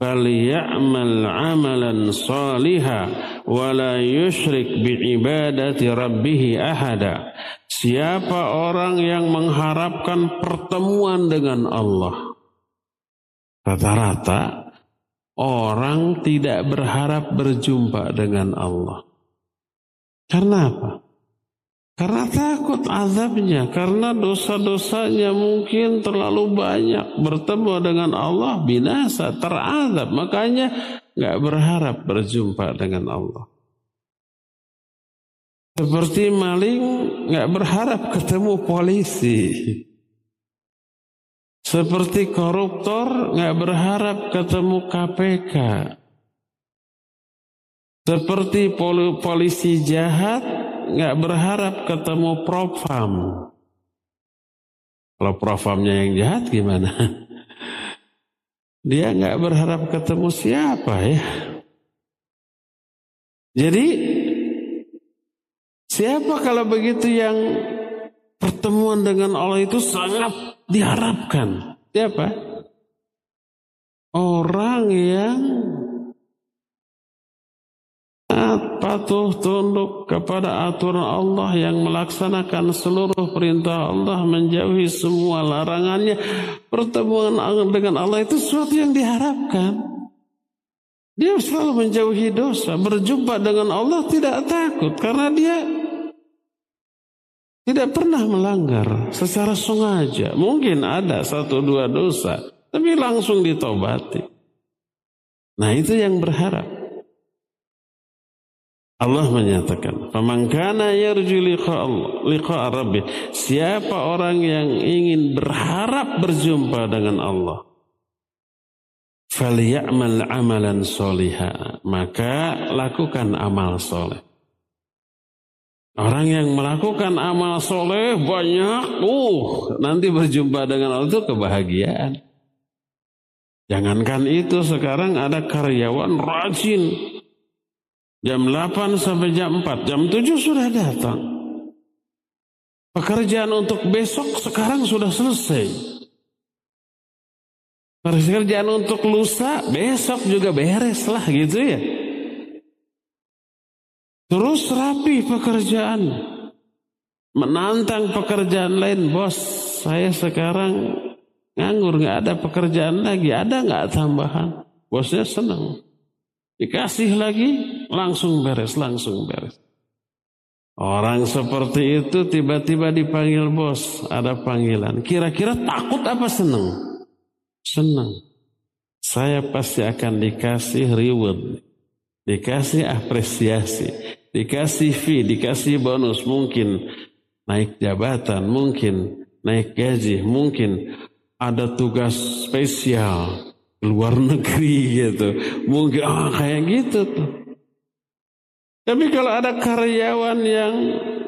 falyamal 'amalan shaliha wa la yusyrik bi ibadati rabbih ahada." Siapa orang yang mengharapkan pertemuan dengan Allah, Rata-rata orang tidak berharap berjumpa dengan Allah. Karena apa? Karena takut azabnya, karena dosa-dosanya mungkin terlalu banyak. Bertemu dengan Allah binasa, terazab. Makanya nggak berharap berjumpa dengan Allah. Seperti maling nggak berharap ketemu polisi. Seperti koruptor nggak berharap ketemu KPK. Seperti polisi jahat nggak berharap ketemu profam. Kalau profamnya yang jahat gimana? Dia nggak berharap ketemu siapa ya. Jadi siapa kalau begitu yang pertemuan dengan Allah itu sangat diharapkan? Siapa? Orang yang patuh, tunduk kepada aturan Allah yang melaksanakan seluruh perintah Allah, menjauhi semua larangannya. Pertemuan dengan Allah itu sesuatu yang diharapkan. Dia selalu menjauhi dosa, berjumpa dengan Allah tidak takut karena dia tidak pernah melanggar secara sengaja. Mungkin ada satu dua dosa, tapi langsung ditobati. Nah itu yang berharap. Allah menyatakan, "Faman kana yarju liqa rabbih." Siapa orang yang ingin berharap berjumpa dengan Allah, falyamal amalan soliha, maka lakukan amal soleh. Orang yang melakukan amal soleh banyak, uh, nanti berjumpa dengan Allah itu kebahagiaan. Jangankan itu sekarang ada karyawan rajin, Jam 8 sampai jam 4, jam 7 sudah datang. Pekerjaan untuk besok sekarang sudah selesai. Pekerjaan untuk lusa besok juga beres lah gitu ya. Terus rapi pekerjaan. Menantang pekerjaan lain, bos. Saya sekarang nganggur, nggak ada pekerjaan lagi. Ada nggak tambahan? Bosnya senang. Dikasih lagi, langsung beres, langsung beres. Orang seperti itu tiba-tiba dipanggil bos, ada panggilan. Kira-kira takut apa senang? Senang. Saya pasti akan dikasih reward, dikasih apresiasi, dikasih fee, dikasih bonus, mungkin naik jabatan, mungkin naik gaji, mungkin ada tugas spesial, luar negeri gitu. Mungkin ah, kayak gitu tuh. Tapi kalau ada karyawan yang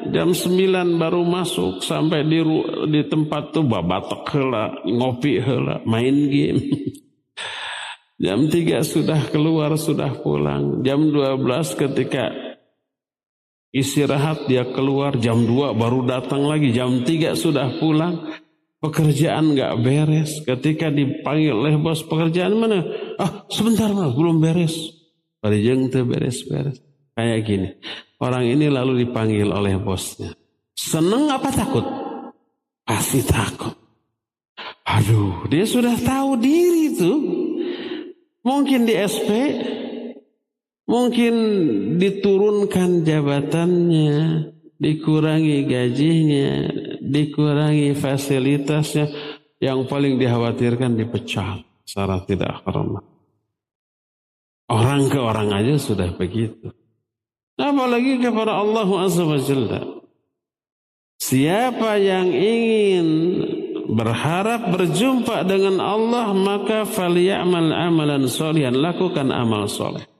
jam 9 baru masuk sampai di di tempat tuh babatok hela, ngopi hela, main game. jam 3 sudah keluar, sudah pulang. Jam 12 ketika istirahat dia keluar, jam 2 baru datang lagi, jam 3 sudah pulang. Pekerjaan nggak beres. Ketika dipanggil oleh bos pekerjaan mana? Ah sebentar mas, belum beres. Parijeng tuh beres-beres. Kayak gini. Orang ini lalu dipanggil oleh bosnya. Seneng apa takut? Pasti takut. Aduh, dia sudah tahu diri tuh. Mungkin di SP, mungkin diturunkan jabatannya, dikurangi gajinya, dikurangi fasilitasnya, yang paling dikhawatirkan dipecat secara tidak hormat. Orang ke orang aja sudah begitu. Apalagi kepada Allah Azza wa. Siapa yang ingin berharap berjumpa dengan Allah maka falyamal amalan solihan lakukan amal soleh.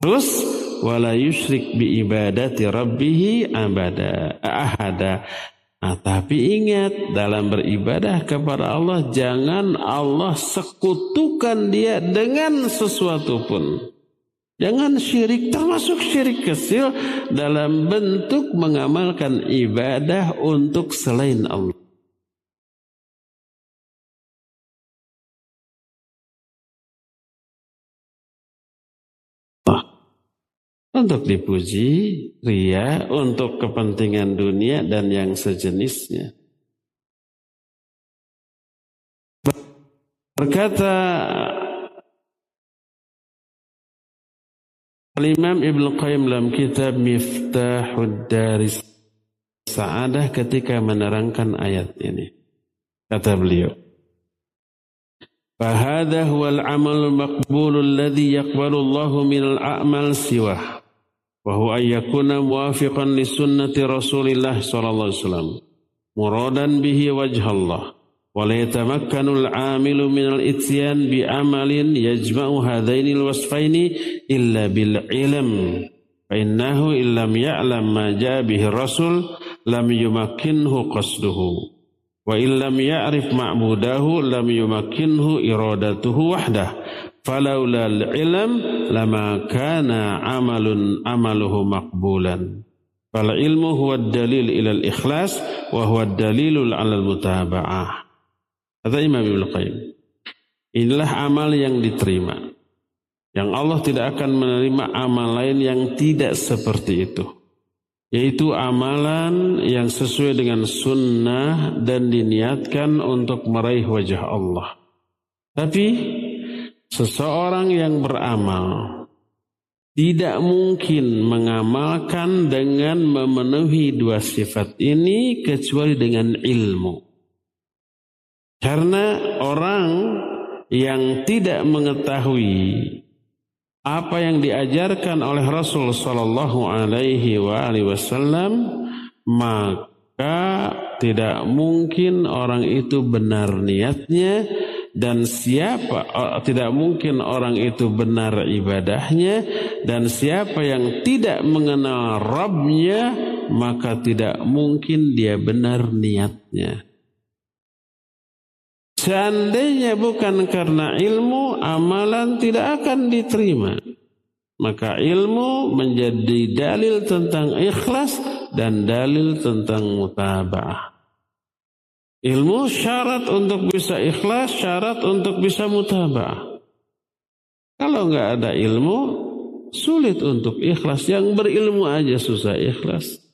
Terus wala yusyrik bi ibadati rabbih abada ahada Nah, tapi ingat dalam beribadah kepada Allah jangan Allah sekutukan dia dengan sesuatu pun. Jangan syirik termasuk syirik kecil dalam bentuk mengamalkan ibadah untuk selain Allah. untuk dipuji, ria, untuk kepentingan dunia dan yang sejenisnya. Berkata Al-Imam Ibn Qayyim dalam kitab Miftahud Daris Sa'adah ketika menerangkan ayat ini. Kata beliau. Fahada al-amal maqbulul ladhi yakbalu Allahu minal a'mal siwah. وهو أن يكون موافقا لسنة رسول الله صلى الله عليه وسلم مرادا به وجه الله ولا يتمكن العامل من الاتيان بعمل يجمع هذين الوصفين إلا بالعلم فإنه إن لم يعلم ما جاء به الرسول لم يمكنه قصده وإن لم يعرف معبوده لم يمكنه إرادته وحده falaula ilm lama kana amalun amaluhu maqbulan fal ilmu huwa dalil ila al ikhlas wa huwa dalilul ala al mutaba'ah kata Imam Ibnu Qayyim inilah amal yang diterima Yang Allah tidak akan menerima amal lain yang tidak seperti itu. Yaitu amalan yang sesuai dengan sunnah dan diniatkan untuk meraih wajah Allah. Tapi seseorang yang beramal tidak mungkin mengamalkan dengan memenuhi dua sifat ini kecuali dengan ilmu. Karena orang yang tidak mengetahui apa yang diajarkan oleh Rasul Sallallahu Alaihi Wasallam maka tidak mungkin orang itu benar niatnya dan siapa tidak mungkin orang itu benar ibadahnya dan siapa yang tidak mengenal Rabbnya maka tidak mungkin dia benar niatnya. Seandainya bukan karena ilmu, amalan tidak akan diterima. Maka ilmu menjadi dalil tentang ikhlas dan dalil tentang mutaba'ah. Ilmu syarat untuk bisa ikhlas, syarat untuk bisa mutaba'ah. Kalau nggak ada ilmu, sulit untuk ikhlas. Yang berilmu aja susah ikhlas.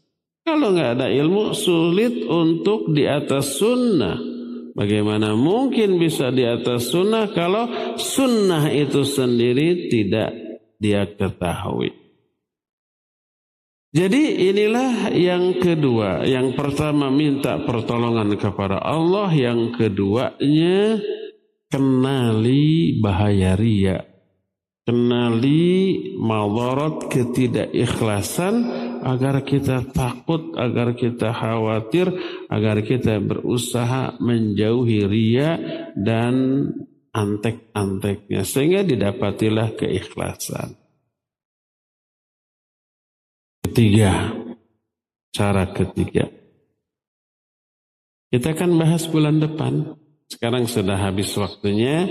Kalau nggak ada ilmu, sulit untuk di atas sunnah Bagaimana mungkin bisa di atas sunnah kalau sunnah itu sendiri tidak dia ketahui. Jadi inilah yang kedua. Yang pertama minta pertolongan kepada Allah. Yang keduanya kenali bahaya ria. Kenali madarat ketidakikhlasan agar kita takut, agar kita khawatir, agar kita berusaha menjauhi ria dan antek-anteknya sehingga didapatilah keikhlasan. Ketiga, cara ketiga. Kita akan bahas bulan depan. Sekarang sudah habis waktunya.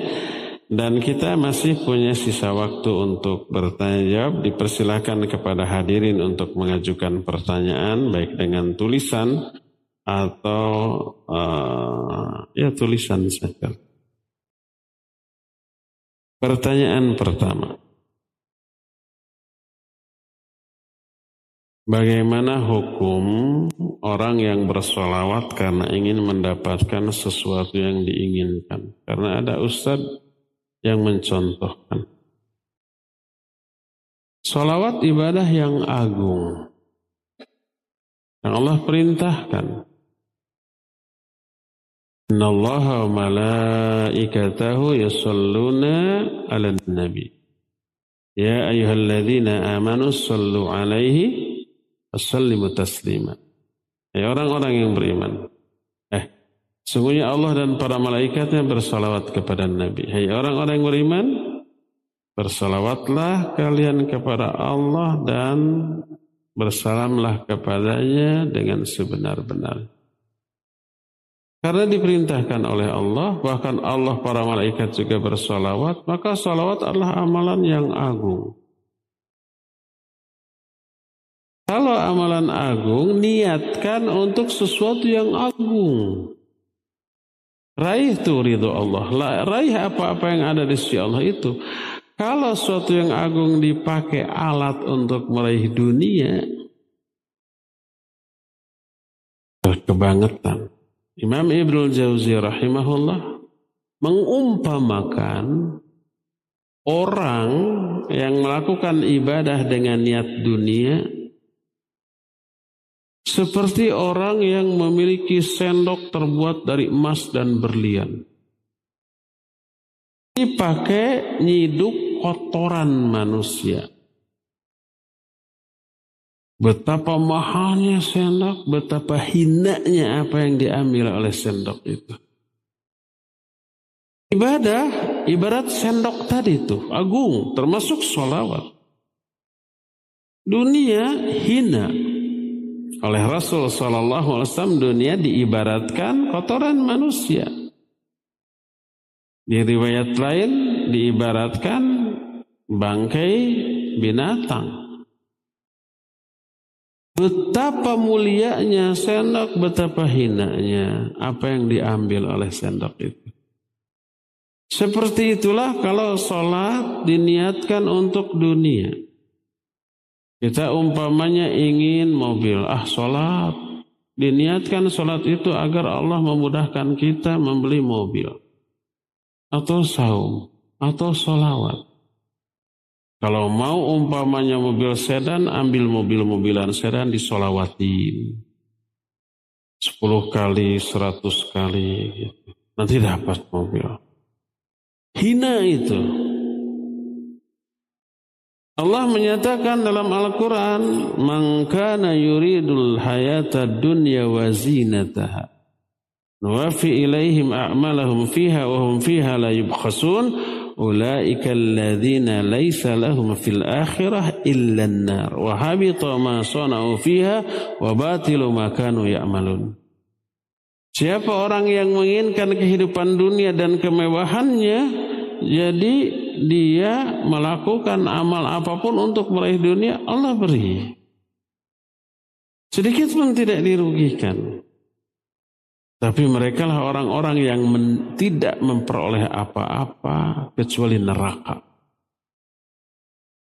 Dan kita masih punya sisa waktu untuk bertanya jawab. Dipersilakan kepada hadirin untuk mengajukan pertanyaan baik dengan tulisan atau uh, ya tulisan saja. Pertanyaan pertama. Bagaimana hukum orang yang bersolawat karena ingin mendapatkan sesuatu yang diinginkan? Karena ada ustadz yang mencontohkan. Salawat ibadah yang agung. Yang Allah perintahkan. Inna Allah wa malaikatahu yasalluna ala nabi. Ya ayuhalladzina amanu sallu alaihi wasallimu taslima. Ya orang-orang yang beriman. Sungguhnya Allah dan para malaikatnya bersalawat kepada Nabi. Hai orang-orang yang beriman, bersalawatlah kalian kepada Allah dan bersalamlah kepadanya dengan sebenar-benar. Karena diperintahkan oleh Allah, bahkan Allah para malaikat juga bersalawat, maka salawat adalah amalan yang agung. Kalau amalan agung, niatkan untuk sesuatu yang agung. Raih tuh ridho Allah. Raih apa-apa yang ada di sisi Allah itu. Kalau sesuatu yang agung dipakai alat untuk meraih dunia, kebangetan. Imam Ibnul Jauzi rahimahullah mengumpamakan orang yang melakukan ibadah dengan niat dunia seperti orang yang memiliki sendok terbuat dari emas dan berlian. Dipakai nyiduk kotoran manusia. Betapa mahalnya sendok, betapa hinanya apa yang diambil oleh sendok itu. Ibadah, ibarat sendok tadi itu, agung, termasuk sholawat. Dunia hina, oleh Rasul Shallallahu Alaihi Wasallam dunia diibaratkan kotoran manusia. Di riwayat lain diibaratkan bangkai binatang. Betapa mulianya sendok, betapa hinanya apa yang diambil oleh sendok itu. Seperti itulah kalau sholat diniatkan untuk dunia. Kita umpamanya ingin mobil, ah sholat. Diniatkan sholat itu agar Allah memudahkan kita membeli mobil. Atau saum, atau sholawat. Kalau mau umpamanya mobil sedan, ambil mobil-mobilan sedan disolawatin. 10 kali, 100 kali. Gitu. Nanti dapat mobil. Hina itu. Allah menyatakan dalam Al-Quran, Man kana yuridul hayata dunya wa zinataha. Nuwafi ilaihim a'malahum fiha wa hum fiha la yubkhasun. Ulaika alladhina laysa lahum fil akhirah illa an-nar. Wa habita ma sana'u fiha wa batilu ma kanu ya'malun. Siapa orang yang menginginkan kehidupan dunia dan kemewahannya, jadi dia melakukan amal apa pun untuk meraih dunia, Allah beri. Sedikit pun tidak dirugikan. Tapi mereka lah orang-orang yang men, tidak memperoleh apa-apa kecuali neraka.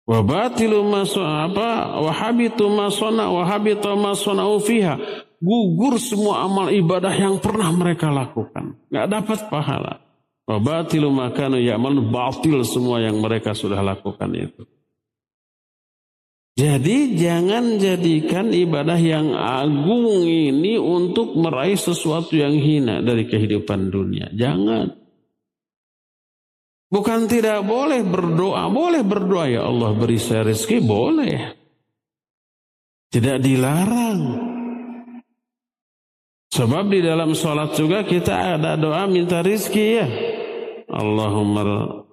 Wabatilu masuk apa? Wahabitu masona wahabitu masona ufiha gugur semua amal ibadah yang pernah mereka lakukan. Nggak dapat pahala. Wabatilu makanu ya'mal batil semua yang mereka sudah lakukan itu. Jadi jangan jadikan ibadah yang agung ini untuk meraih sesuatu yang hina dari kehidupan dunia. Jangan. Bukan tidak boleh berdoa, boleh berdoa ya Allah beri saya rezeki, boleh. Tidak dilarang. Sebab di dalam sholat juga kita ada doa minta rizki ya. Allahumma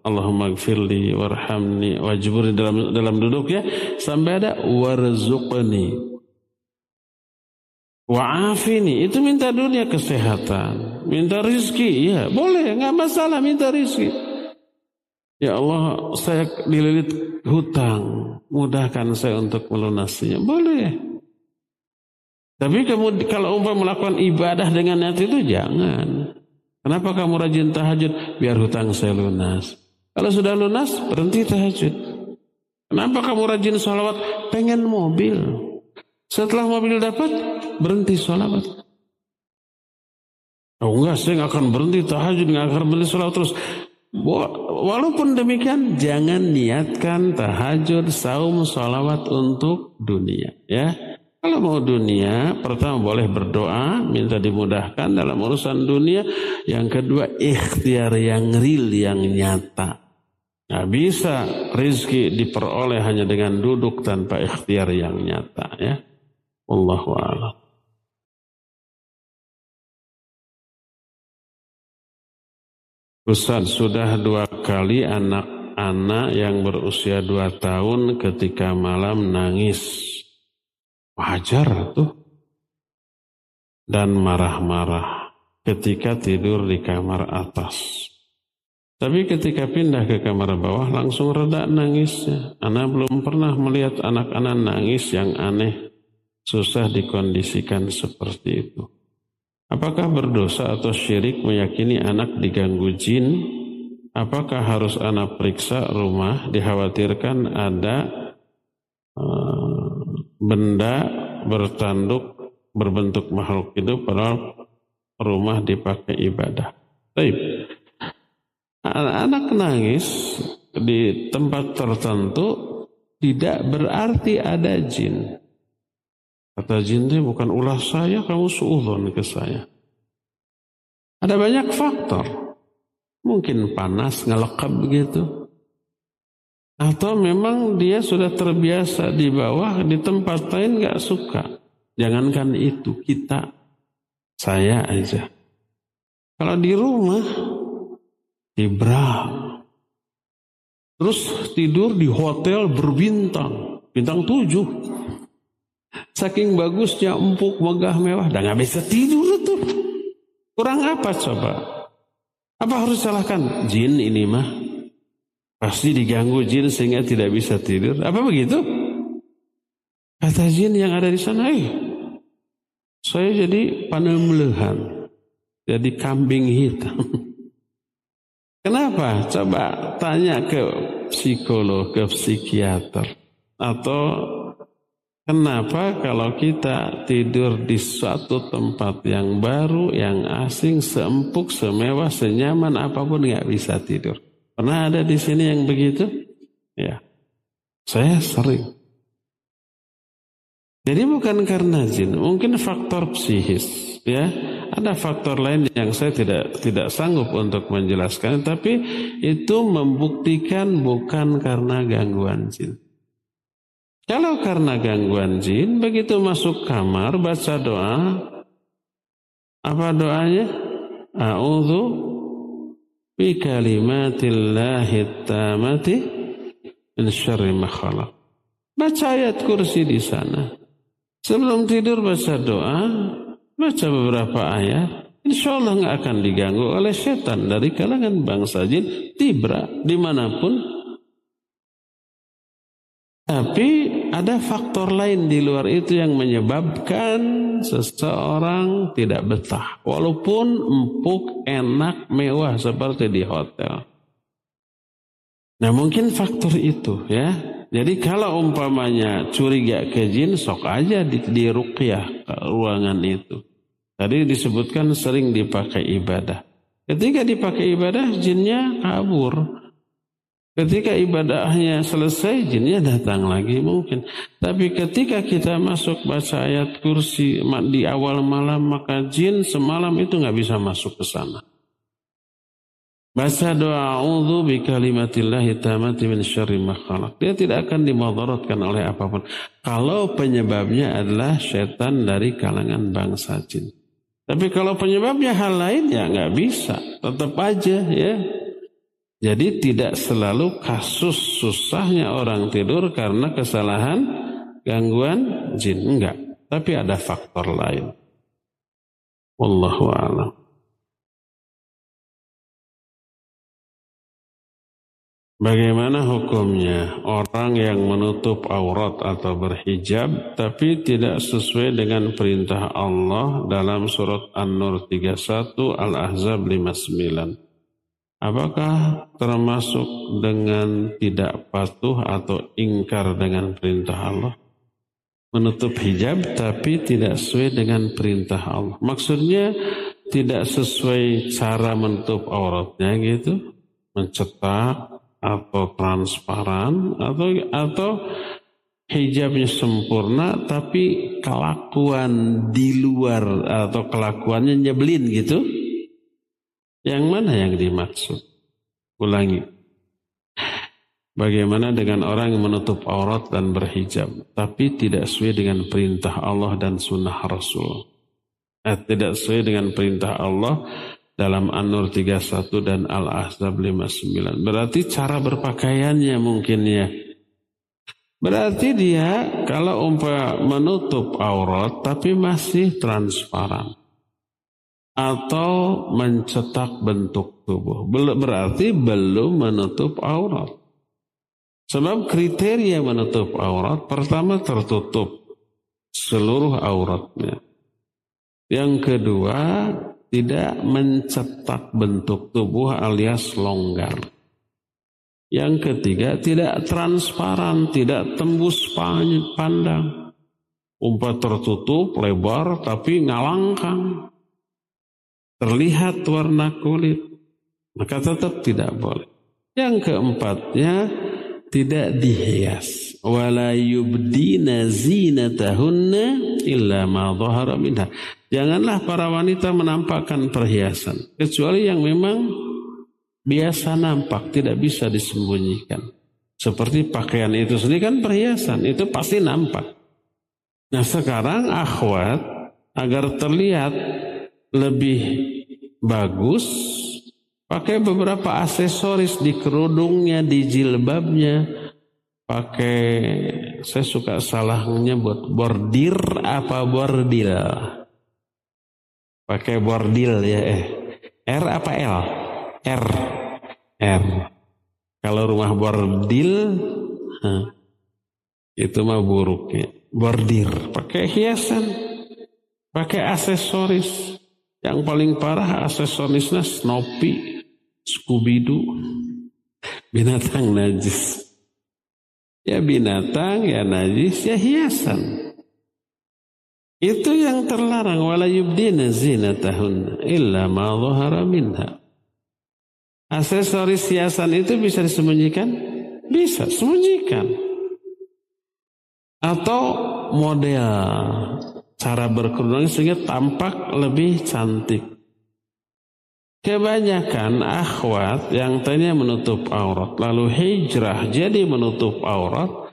Allahumma gfirli warhamni wajburni dalam dalam duduk ya. Sampai ada warzuqni. Wa'afini. Itu minta dunia kesehatan. Minta rizki. Ya boleh. Nggak masalah minta rizki. Ya Allah saya dililit hutang. Mudahkan saya untuk melunasinya. Boleh. Tapi kamu kalau umpah melakukan ibadah dengan niat itu jangan. Kenapa kamu rajin tahajud? Biar hutang saya lunas. Kalau sudah lunas, berhenti tahajud. Kenapa kamu rajin sholawat? Pengen mobil. Setelah mobil dapat, berhenti sholawat. Oh enggak, saya nggak akan berhenti tahajud, nggak akan berhenti sholawat terus. Walaupun demikian, jangan niatkan tahajud, saum, sholawat untuk dunia. Ya, kalau mau dunia, pertama boleh berdoa, minta dimudahkan dalam urusan dunia. Yang kedua, ikhtiar yang real, yang nyata. Nah, bisa rizki diperoleh hanya dengan duduk tanpa ikhtiar yang nyata. Ya, Allah a'lam. Ustaz, sudah dua kali anak-anak yang berusia dua tahun ketika malam nangis Wajar tuh. Dan marah-marah ketika tidur di kamar atas. Tapi ketika pindah ke kamar bawah langsung reda nangisnya. Anak belum pernah melihat anak-anak nangis yang aneh. Susah dikondisikan seperti itu. Apakah berdosa atau syirik meyakini anak diganggu jin? Apakah harus anak periksa rumah? Dikhawatirkan ada uh, benda bertanduk berbentuk makhluk itu pada rumah dipakai ibadah. Baik. Anak-anak nangis di tempat tertentu tidak berarti ada jin. Kata jin itu bukan ulah saya, kamu suudon ke saya. Ada banyak faktor. Mungkin panas, ngelekap begitu. Atau memang dia sudah terbiasa di bawah, di tempat lain nggak suka. Jangankan itu, kita, saya aja. Kalau di rumah, di bra. Terus tidur di hotel berbintang, bintang tujuh. Saking bagusnya empuk, megah, mewah, dan nggak bisa tidur itu. Kurang apa coba? Apa harus salahkan? Jin ini mah. Pasti diganggu jin sehingga tidak bisa tidur. Apa begitu? Kata jin yang ada di sana, eh, saya jadi panemlehan. Jadi kambing hitam. Kenapa? Coba tanya ke psikolog, ke psikiater. Atau kenapa kalau kita tidur di suatu tempat yang baru, yang asing, seempuk, semewah, senyaman apa pun nggak bisa tidur. Pernah ada di sini yang begitu? Ya. Saya sering. Jadi bukan karena jin, mungkin faktor psikis, ya. Ada faktor lain yang saya tidak tidak sanggup untuk menjelaskan, tapi itu membuktikan bukan karena gangguan jin. Kalau karena gangguan jin, begitu masuk kamar baca doa, apa doanya? A'udzu bi kalimatillahi tamati min syarri ma Baca ayat kursi di sana. Sebelum tidur baca doa, baca beberapa ayat, insya Allah nggak akan diganggu oleh setan dari kalangan bangsa jin, tibra di mana pun. Tapi ada faktor lain di luar itu yang menyebabkan seseorang tidak betah. Walaupun empuk, enak, mewah seperti di hotel. Nah mungkin faktor itu ya jadi kalau umpamanya curiga ke jin, sok aja di, di ruqyah ruangan itu. Tadi disebutkan sering dipakai ibadah. Ketika dipakai ibadah, jinnya kabur. Ketika ibadahnya selesai, jinnya datang lagi mungkin. Tapi ketika kita masuk baca ayat kursi di awal malam, maka jin semalam itu nggak bisa masuk ke sana. Baca doa a'udzu bi kalimatillahi tamati min syarri ma Dia tidak akan dimadaratkan oleh apa pun. Kalau penyebabnya adalah setan dari kalangan bangsa jin. Tapi kalau penyebabnya hal lain ya nggak bisa. Tetap aja ya. Jadi tidak selalu kasus susahnya orang tidur karena kesalahan gangguan jin. Enggak. Tapi ada faktor lain. Wallahu a'lam. Bagaimana hukumnya orang yang menutup aurat atau berhijab tapi tidak sesuai dengan perintah Allah dalam surat An-Nur 31 Al-Ahzab 59? Apakah termasuk dengan tidak patuh atau ingkar dengan perintah Allah? Menutup hijab tapi tidak sesuai dengan perintah Allah. Maksudnya tidak sesuai cara menutup auratnya gitu. Mencetak atau transparan atau atau hijabnya sempurna tapi kelakuan di luar atau kelakuannya nyebelin gitu. Yang mana yang dimaksud? Ulangi. Bagaimana dengan orang yang menutup aurat dan berhijab tapi tidak sesuai dengan perintah Allah dan sunnah Rasul? Eh, tidak sesuai dengan perintah Allah dalam An-Nur 31 dan Al-Ahzab 59. Berarti cara berpakaiannya mungkin ya. Berarti dia kalau umpah menutup aurat tapi masih transparan atau mencetak bentuk tubuh. Berarti belum menutup aurat. Sebab kriteria menutup aurat pertama tertutup seluruh auratnya. Yang kedua tidak mencetak bentuk tubuh alias longgar. Yang ketiga, tidak transparan, tidak tembus pandang. Umpat tertutup, lebar, tapi ngalangkang. Terlihat warna kulit. Maka tetap tidak boleh. Yang keempatnya, tidak dihias. Wala yubdina zinatahunna illa ma dhahara minha. Janganlah para wanita menampakkan perhiasan. Kecuali yang memang biasa nampak, tidak bisa disembunyikan. Seperti pakaian itu sendiri kan perhiasan, itu pasti nampak. Nah sekarang akhwat agar terlihat lebih bagus, pakai beberapa aksesoris di kerudungnya, di jilbabnya, pakai saya suka salahnya buat bordir apa bordil Pakai bordil ya eh. R apa L? R. R. Kalau rumah bordil itu mah buruk ya. Bordir, pakai hiasan, pakai aksesoris. Yang paling parah aksesorisnya snopi, Scooby-Doo. Binatang najis. Ya binatang, ya najis, ya hiasan. Itu yang terlarang wala yubdina zinatahun illa ma dhahara minha. Aksesoris hiasan itu bisa disembunyikan? Bisa, sembunyikan. Atau model cara berkerudung sehingga tampak lebih cantik. Kebanyakan akhwat yang tadinya menutup aurat lalu hijrah jadi menutup aurat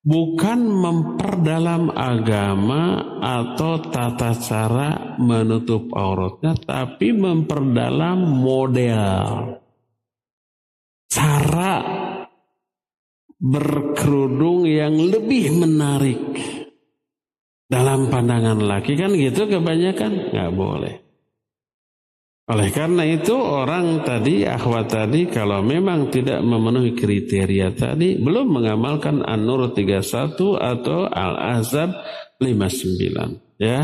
bukan memperdalam agama atau tata cara menutup auratnya tapi memperdalam model cara berkerudung yang lebih menarik dalam pandangan laki kan gitu kebanyakan nggak boleh oleh karena itu orang tadi, akhwat tadi kalau memang tidak memenuhi kriteria tadi belum mengamalkan An-Nur 31 atau Al-Azab 59 ya.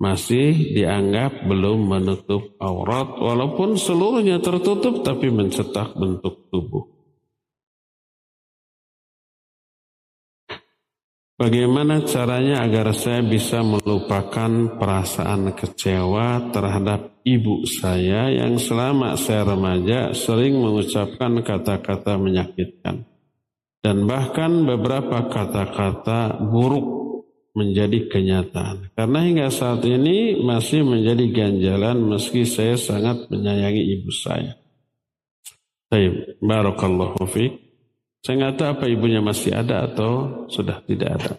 Masih dianggap belum menutup aurat walaupun seluruhnya tertutup tapi mencetak bentuk tubuh. Bagaimana caranya agar saya bisa melupakan perasaan kecewa terhadap ibu saya yang selama saya remaja sering mengucapkan kata-kata menyakitkan. Dan bahkan beberapa kata-kata buruk menjadi kenyataan. Karena hingga saat ini masih menjadi ganjalan meski saya sangat menyayangi ibu saya. Baik, barakallahu fiqh. Saya nggak tahu apa ibunya masih ada atau sudah tidak ada.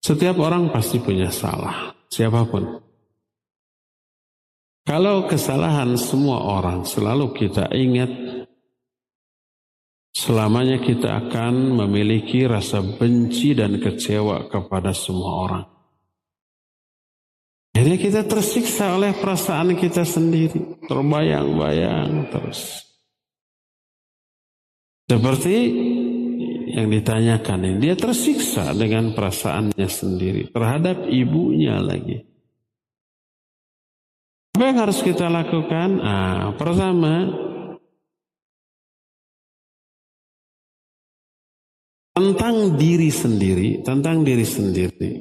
Setiap orang pasti punya salah, siapa pun. Kalau kesalahan semua orang selalu kita ingat, selamanya kita akan memiliki rasa benci dan kecewa kepada semua orang. Akhirnya kita tersiksa oleh perasaan kita sendiri, terbayang-bayang terus. Seperti yang ditanyakan ini, dia tersiksa dengan perasaannya sendiri terhadap ibunya lagi. Apa yang harus kita lakukan? Ah, pertama, tentang diri sendiri, tentang diri sendiri.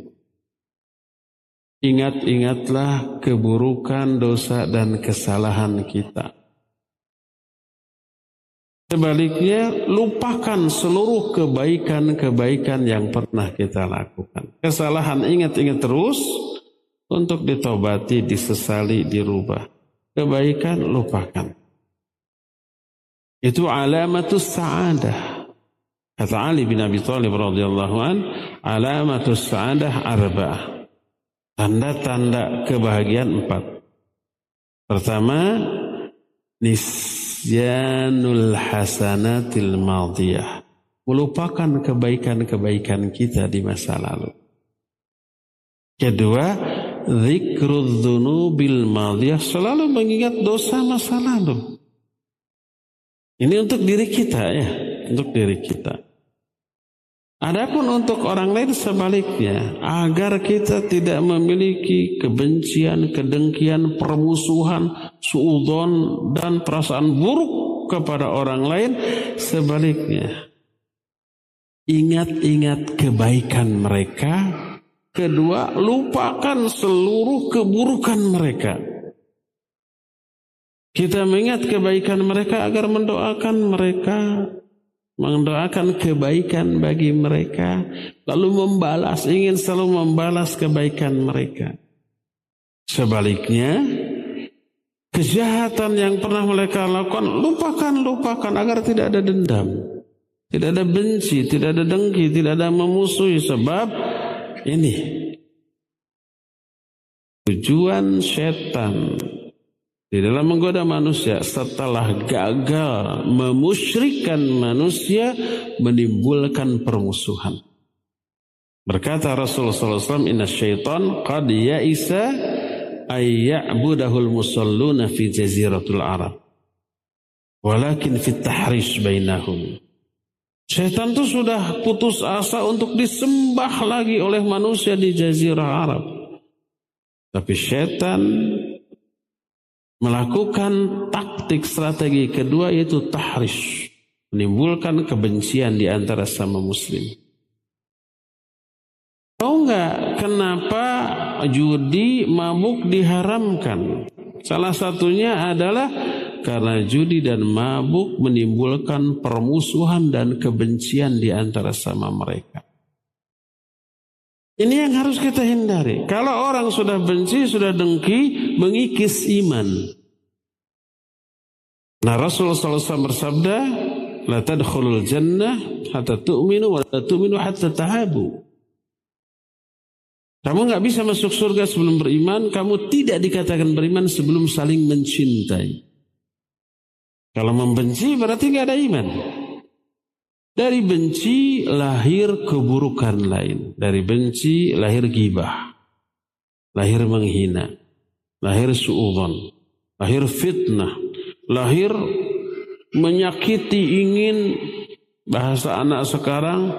Ingat-ingatlah keburukan, dosa, dan kesalahan kita. Sebaliknya, lupakan seluruh kebaikan-kebaikan yang pernah kita lakukan. Kesalahan ingat-ingat terus untuk ditobati, disesali, dirubah. Kebaikan lupakan. Itu alamatus sa'adah. Kata Ali bin Abi Thalib radhiyallahu an, alamatus sa'adah arba'ah. Tanda-tanda kebahagiaan empat. Pertama, nis nisyanul hasanatil madiyah. Melupakan kebaikan-kebaikan kita di masa lalu. Kedua, zikrul dzunubil madiyah. Selalu mengingat dosa masa lalu. Ini untuk diri kita ya. Untuk diri kita. Adapun untuk orang lain sebaliknya, agar kita tidak memiliki kebencian, kedengkian, permusuhan, suudon dan perasaan buruk kepada orang lain, sebaliknya ingat-ingat kebaikan mereka, kedua lupakan seluruh keburukan mereka. Kita mengingat kebaikan mereka agar mendoakan mereka mendoakan kebaikan bagi mereka, lalu membalas, ingin selalu membalas kebaikan mereka. Sebaliknya, kejahatan yang pernah mereka lakukan, lupakan, lupakan agar tidak ada dendam. Tidak ada benci, tidak ada dengki, tidak ada memusuhi sebab ini tujuan setan di dalam menggoda manusia setelah gagal memusyrikan manusia menimbulkan permusuhan. Berkata Rasulullah SAW, Inna syaitan qad ya'isa ayya'budahul musalluna fi jaziratul Arab. Walakin fit tahrish bainahum. Syaitan itu sudah putus asa untuk disembah lagi oleh manusia di jazirah Arab. Tapi syaitan melakukan taktik strategi kedua yaitu tahrish, menimbulkan kebencian di antara sama muslim. Tahu nggak kenapa judi mabuk diharamkan? Salah satunya adalah karena judi dan mabuk menimbulkan permusuhan dan kebencian di antara sama mereka. Ini yang harus kita hindari. Kalau orang sudah benci, sudah dengki, mengikis iman. Nah Rasulullah SAW bersabda, La tadkhulul jannah hatta tu'minu wa la tu'minu hatta tahabu. Kamu nggak bisa masuk surga sebelum beriman, kamu tidak dikatakan beriman sebelum saling mencintai. Kalau membenci berarti nggak ada iman. Dari benci lahir keburukan lain. Dari benci lahir gibah. Lahir menghina. Lahir su'udhan. Lahir fitnah. Lahir menyakiti ingin bahasa anak sekarang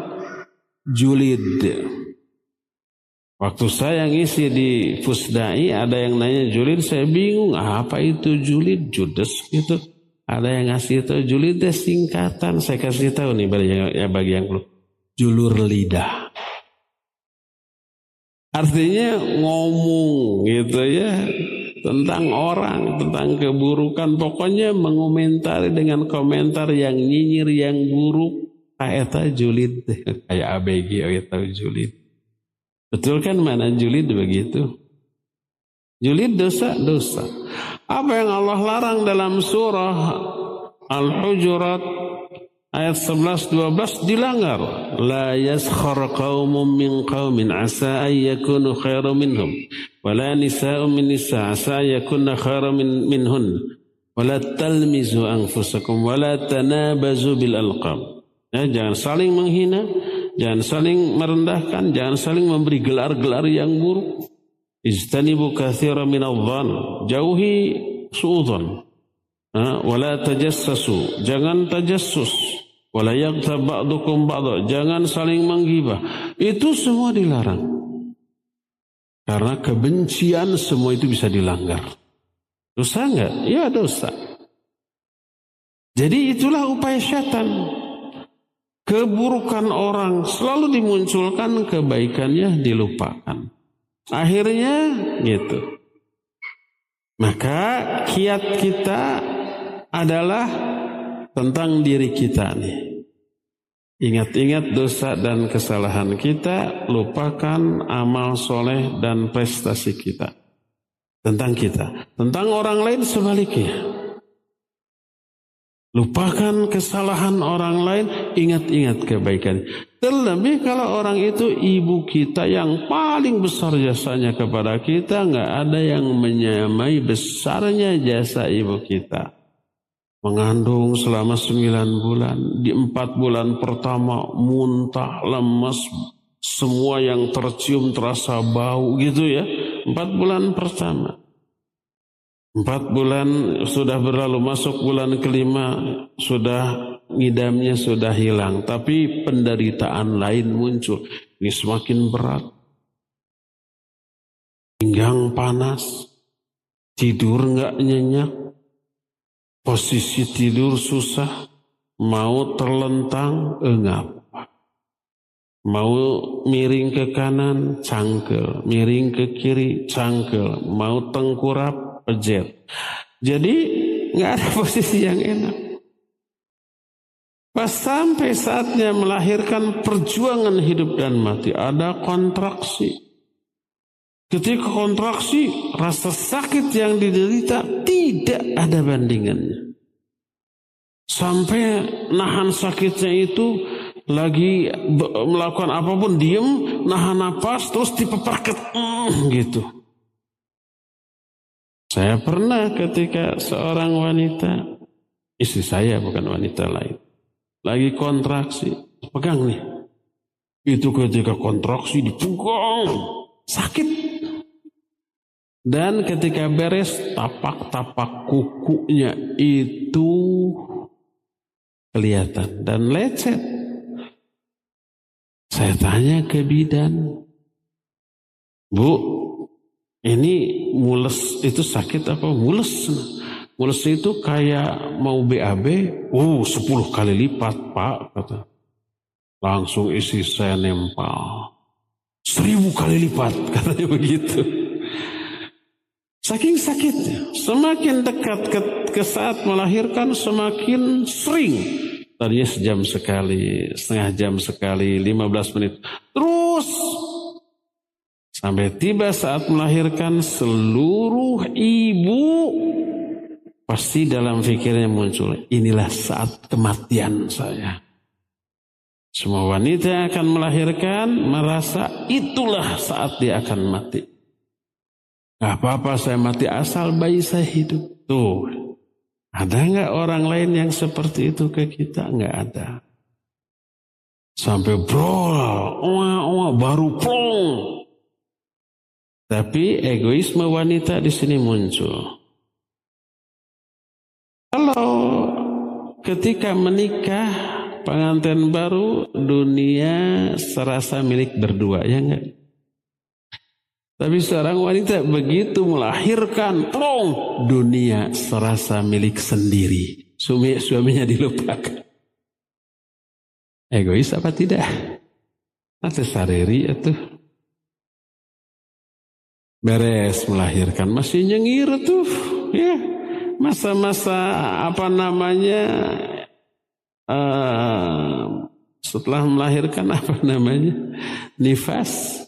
julid. Waktu saya ngisi di Fusdai ada yang nanya julid, saya bingung apa itu julid, judes gitu. Ada yang ngasih tahu julid itu singkatan, saya kasih tahu nih bagi yang, ya bagi yang belum. Julur lidah. Artinya ngomong gitu ya tentang orang, tentang keburukan. Pokoknya mengomentari dengan komentar yang nyinyir, yang buruk. Kayak julid, kayak ABG, oh ya tahu julid. Betul kan mana julid begitu? Julid dosa-dosa. Apa yang Allah larang dalam surah Al-Hujurat ayat 11 12 dilanggar. La yaskhar qaumun min qaumin asa ay yakunu khairu minhum wala nisa'un min nisa' asa yakunna khairu min minhun wala talmizu anfusakum wala tanabazu bil alqab. Ya, jangan saling menghina, Jangan saling merendahkan, jangan saling memberi gelar-gelar yang buruk. Ijtanibu kathira minadhan. Jauhi su'udhan. Wala tajassasu. Jangan tajassus. Wala yaghtab ba'dukum ba'du. Jangan saling menggibah. Itu semua dilarang. Karena kebencian semua itu bisa dilanggar. Dosa enggak? Ya dosa. Jadi itulah upaya syaitan keburukan orang selalu dimunculkan, kebaikannya dilupakan. Akhirnya gitu. Maka kiat kita adalah tentang diri kita nih. Ingat-ingat dosa dan kesalahan kita, lupakan amal soleh dan prestasi kita. Tentang kita. Tentang orang lain sebaliknya. Lupakan kesalahan orang lain, ingat-ingat kebaikan. Terlebih kalau orang itu ibu kita yang paling besar jasanya kepada kita, nggak ada yang menyamai besarnya jasa ibu kita. Mengandung selama sembilan bulan, di empat bulan pertama muntah, lemas, semua yang tercium terasa bau gitu ya. Empat bulan pertama. Empat bulan sudah berlalu masuk bulan kelima sudah ngidamnya sudah hilang. Tapi penderitaan lain muncul. Ini semakin berat. Pinggang panas tidur nggak nyenyak posisi tidur susah mau terlentang engap mau miring ke kanan cangkel miring ke kiri cangkel. Mau tengkurap jet. Jadi nggak ada posisi yang enak. Pas sampai saatnya melahirkan perjuangan hidup dan mati, ada kontraksi. Ketika kontraksi, rasa sakit yang diderita tidak ada bandingannya. Sampai nahan sakitnya itu lagi melakukan apa pun diem, nahan nafas terus dipeperket mm, gitu. Saya pernah ketika seorang wanita, istri saya bukan wanita lain, lagi kontraksi, pegang nih. Itu ketika kontraksi dipegang, sakit. Dan ketika beres, tapak-tapak kukunya itu kelihatan dan lecet. Saya tanya ke bidan, Bu, ini mules itu sakit apa? Mules. mulusnya itu kayak mau BAB, uh 10 kali lipat pak kata. Langsung isi saya nempel. Seribu kali lipat katanya begitu. Saking sakitnya, semakin dekat ke, ke saat melahirkan semakin sering. Tadinya sejam sekali, setengah jam sekali, 15 menit. Terus sampai tiba saat melahirkan seluruh ibu pasti dalam pikirnya muncul inilah saat kematian saya. Semua wanita yang akan melahirkan merasa itulah saat dia akan mati. Gak apa-apa saya mati asal bayi saya hidup. Tuh, ada nggak orang lain yang seperti itu ke kita? Nggak ada. Sampai bro, wah, wah, baru plong. Tapi egoisme wanita di sini muncul. Kalau ketika menikah pengantin baru dunia serasa milik berdua ya enggak? Tapi seorang wanita begitu melahirkan plong dunia serasa milik sendiri. Suami suaminya dilupakan. Egois apa tidak? Nanti sareri itu beres melahirkan. Masih nyengir tuh ya. Masa-masa apa namanya uh, setelah melahirkan apa namanya nifas.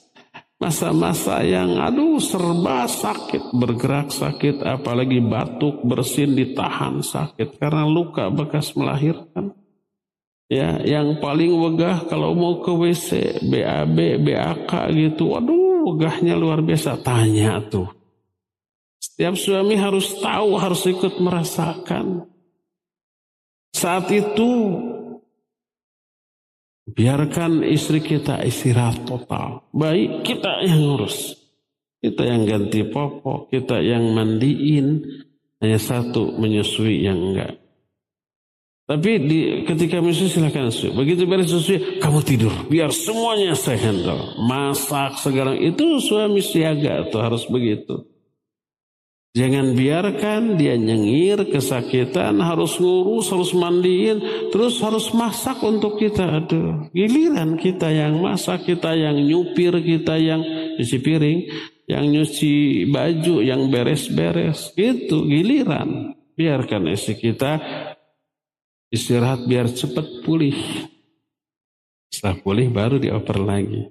Masa-masa yang aduh serba sakit. Bergerak sakit apalagi batuk bersin ditahan sakit. Karena luka bekas melahirkan. Ya yang paling wegah kalau mau ke WC BAB BAK gitu. Aduh wegahnya luar biasa tanya tuh setiap suami harus tahu harus ikut merasakan saat itu biarkan istri kita istirahat total. Baik kita yang ngurus. Kita yang ganti popok, kita yang mandiin. Hanya satu menyusui yang enggak. Tapi di, ketika menyusui silahkan. Begitu beres susui, kamu tidur. Biar semuanya saya handle. Masak segala itu suami siaga tuh harus begitu. Jangan biarkan dia nyengir, kesakitan, harus ngurus, harus mandiin, terus harus masak untuk kita. Aduh, giliran kita yang masak, kita yang nyupir, kita yang nyuci piring, yang nyuci baju, yang beres-beres. Itu giliran. Biarkan istri kita istirahat biar cepat pulih. Setelah pulih baru dioper lagi.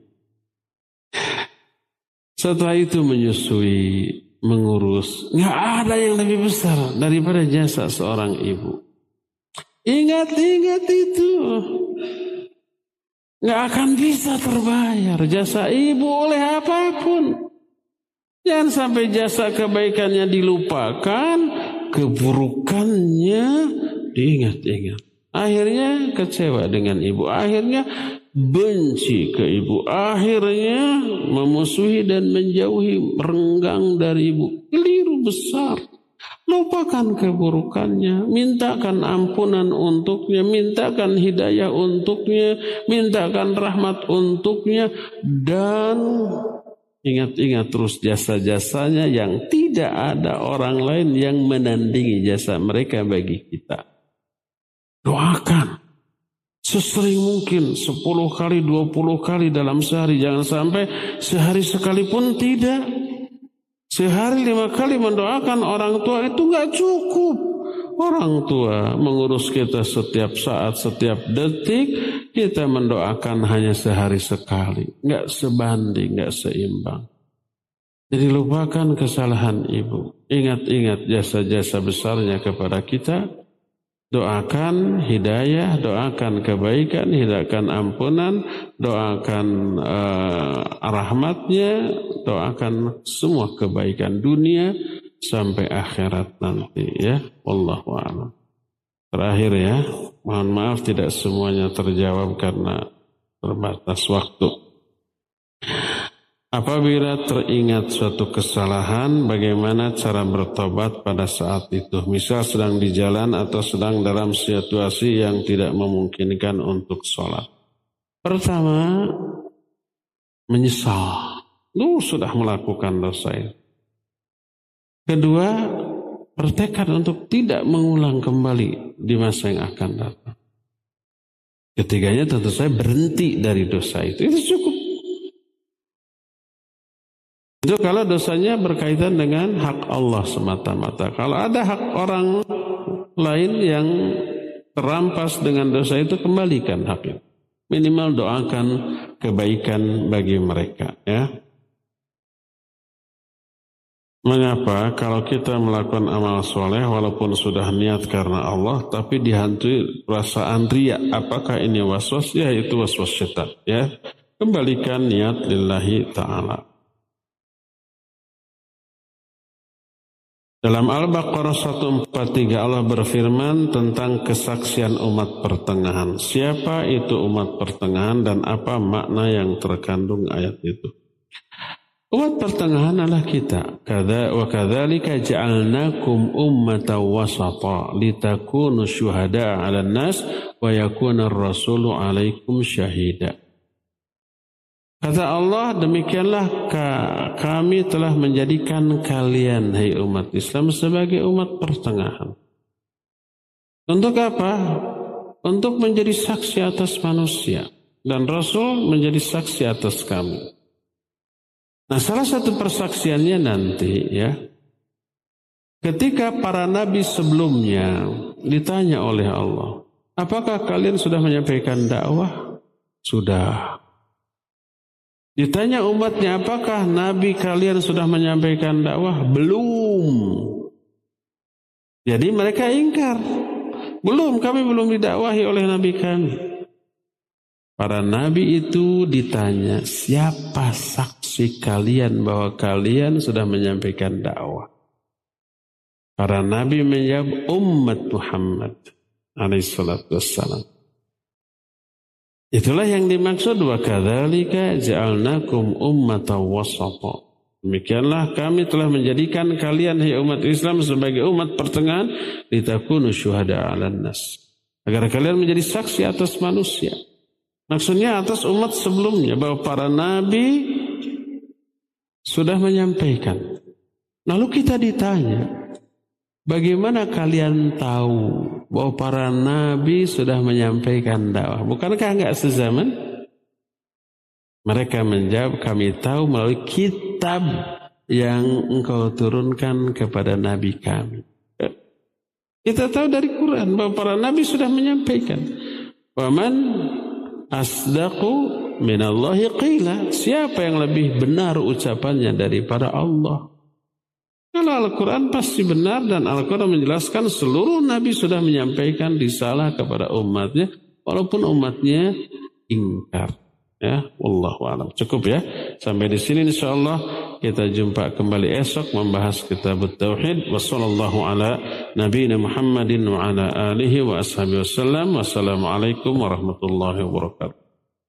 Setelah itu menyusui mengurus. Nggak ada yang lebih besar daripada jasa seorang ibu. Ingat-ingat itu. Nggak akan bisa terbayar jasa ibu oleh apa pun. Jangan sampai jasa kebaikannya dilupakan, keburukannya diingat-ingat. Akhirnya kecewa dengan ibu. Akhirnya benci ke ibu. Akhirnya memusuhi dan menjauhi renggang dari ibu. Keliru besar. Lupakan keburukannya, mintakan ampunan untuknya, mintakan hidayah untuknya, mintakan rahmat untuknya, dan ingat-ingat terus jasa-jasanya yang tidak ada orang lain yang menandingi jasa mereka bagi kita. Doakan Sesering mungkin 10 kali, 20 kali dalam sehari. Jangan sampai sehari sekalipun tidak. Sehari lima kali mendoakan orang tua itu nggak cukup. Orang tua mengurus kita setiap saat, setiap detik. Kita mendoakan hanya sehari sekali. Nggak sebanding, nggak seimbang. Jadi lupakan kesalahan ibu. Ingat-ingat jasa-jasa besarnya kepada kita Doakan hidayah, doakan kebaikan, hidayahkan ampunan, doakan uh, rahmatnya, doakan semua kebaikan dunia sampai akhirat nanti ya. Wallahu a'lam. Terakhir ya, mohon maaf tidak semuanya terjawab karena terbatas waktu. Apabila teringat suatu kesalahan, bagaimana cara bertobat pada saat itu? Misal sedang di jalan atau sedang dalam situasi yang tidak memungkinkan untuk sholat. Pertama, menyesal. Lu sudah melakukan dosa ini. Kedua, bertekad untuk tidak mengulang kembali di masa yang akan datang. Ketiganya tentu saya berhenti dari dosa itu. Itu cukup. Itu kalau dosanya berkaitan dengan hak Allah semata-mata. Kalau ada hak orang lain yang terampas dengan dosa itu, kembalikan hak itu. Minimal doakan kebaikan bagi mereka. Ya. Mengapa kalau kita melakukan amal soleh walaupun sudah niat karena Allah tapi dihantui perasaan ria apakah ini waswas ya itu waswas syaitan ya kembalikan niat lillahi ta'ala Dalam Al-Baqarah 143 Allah berfirman tentang kesaksian umat pertengahan. Siapa itu umat pertengahan dan apa makna yang terkandung ayat itu? Umat pertengahan adalah kita. Kada wa kadzalika ja'alnakum ummatan wasata litakunu syuhada 'alan nas wa yakuna ar-rasulu 'alaikum syahida. Kata Allah, demikianlah kami telah menjadikan kalian, hai umat Islam, sebagai umat pertengahan. Untuk apa? Untuk menjadi saksi atas manusia. Dan Rasul menjadi saksi atas kami. Nah salah satu persaksiannya nanti ya. Ketika para nabi sebelumnya ditanya oleh Allah. Apakah kalian sudah menyampaikan dakwah? Sudah. Ditanya umatnya apakah nabi kalian sudah menyampaikan dakwah? Belum. Jadi mereka ingkar. Belum, kami belum didakwahi oleh nabi kami. Para nabi itu ditanya, siapa saksi kalian bahwa kalian sudah menyampaikan dakwah? Para nabi menjawab umat Muhammad alaihissalatu wassalam. Itulah yang dimaksud wa kadzalika ja'alnakum ummatan wasata. Demikianlah kami telah menjadikan kalian hai umat Islam sebagai umat pertengahan litakunu syuhada 'alan nas. Agar kalian menjadi saksi atas manusia. Maksudnya atas umat sebelumnya bahwa para nabi sudah menyampaikan. Lalu kita ditanya, bagaimana kalian tahu bahwa para nabi sudah menyampaikan dakwah? Bukankah enggak sezaman? Mereka menjawab, kami tahu melalui kitab yang engkau turunkan kepada nabi kami. Kita tahu dari Quran bahwa para nabi sudah menyampaikan. Waman asdaqu minallahi qila. Siapa yang lebih benar ucapannya daripada Allah? Kalau Al-Quran pasti benar dan Al-Quran menjelaskan seluruh Nabi sudah menyampaikan risalah kepada umatnya walaupun umatnya ingkar. Ya, wallahu alam. Cukup ya. Sampai di sini insyaallah kita jumpa kembali esok membahas kitab tauhid. Wassalamualaikum warahmatullahi wabarakatuh.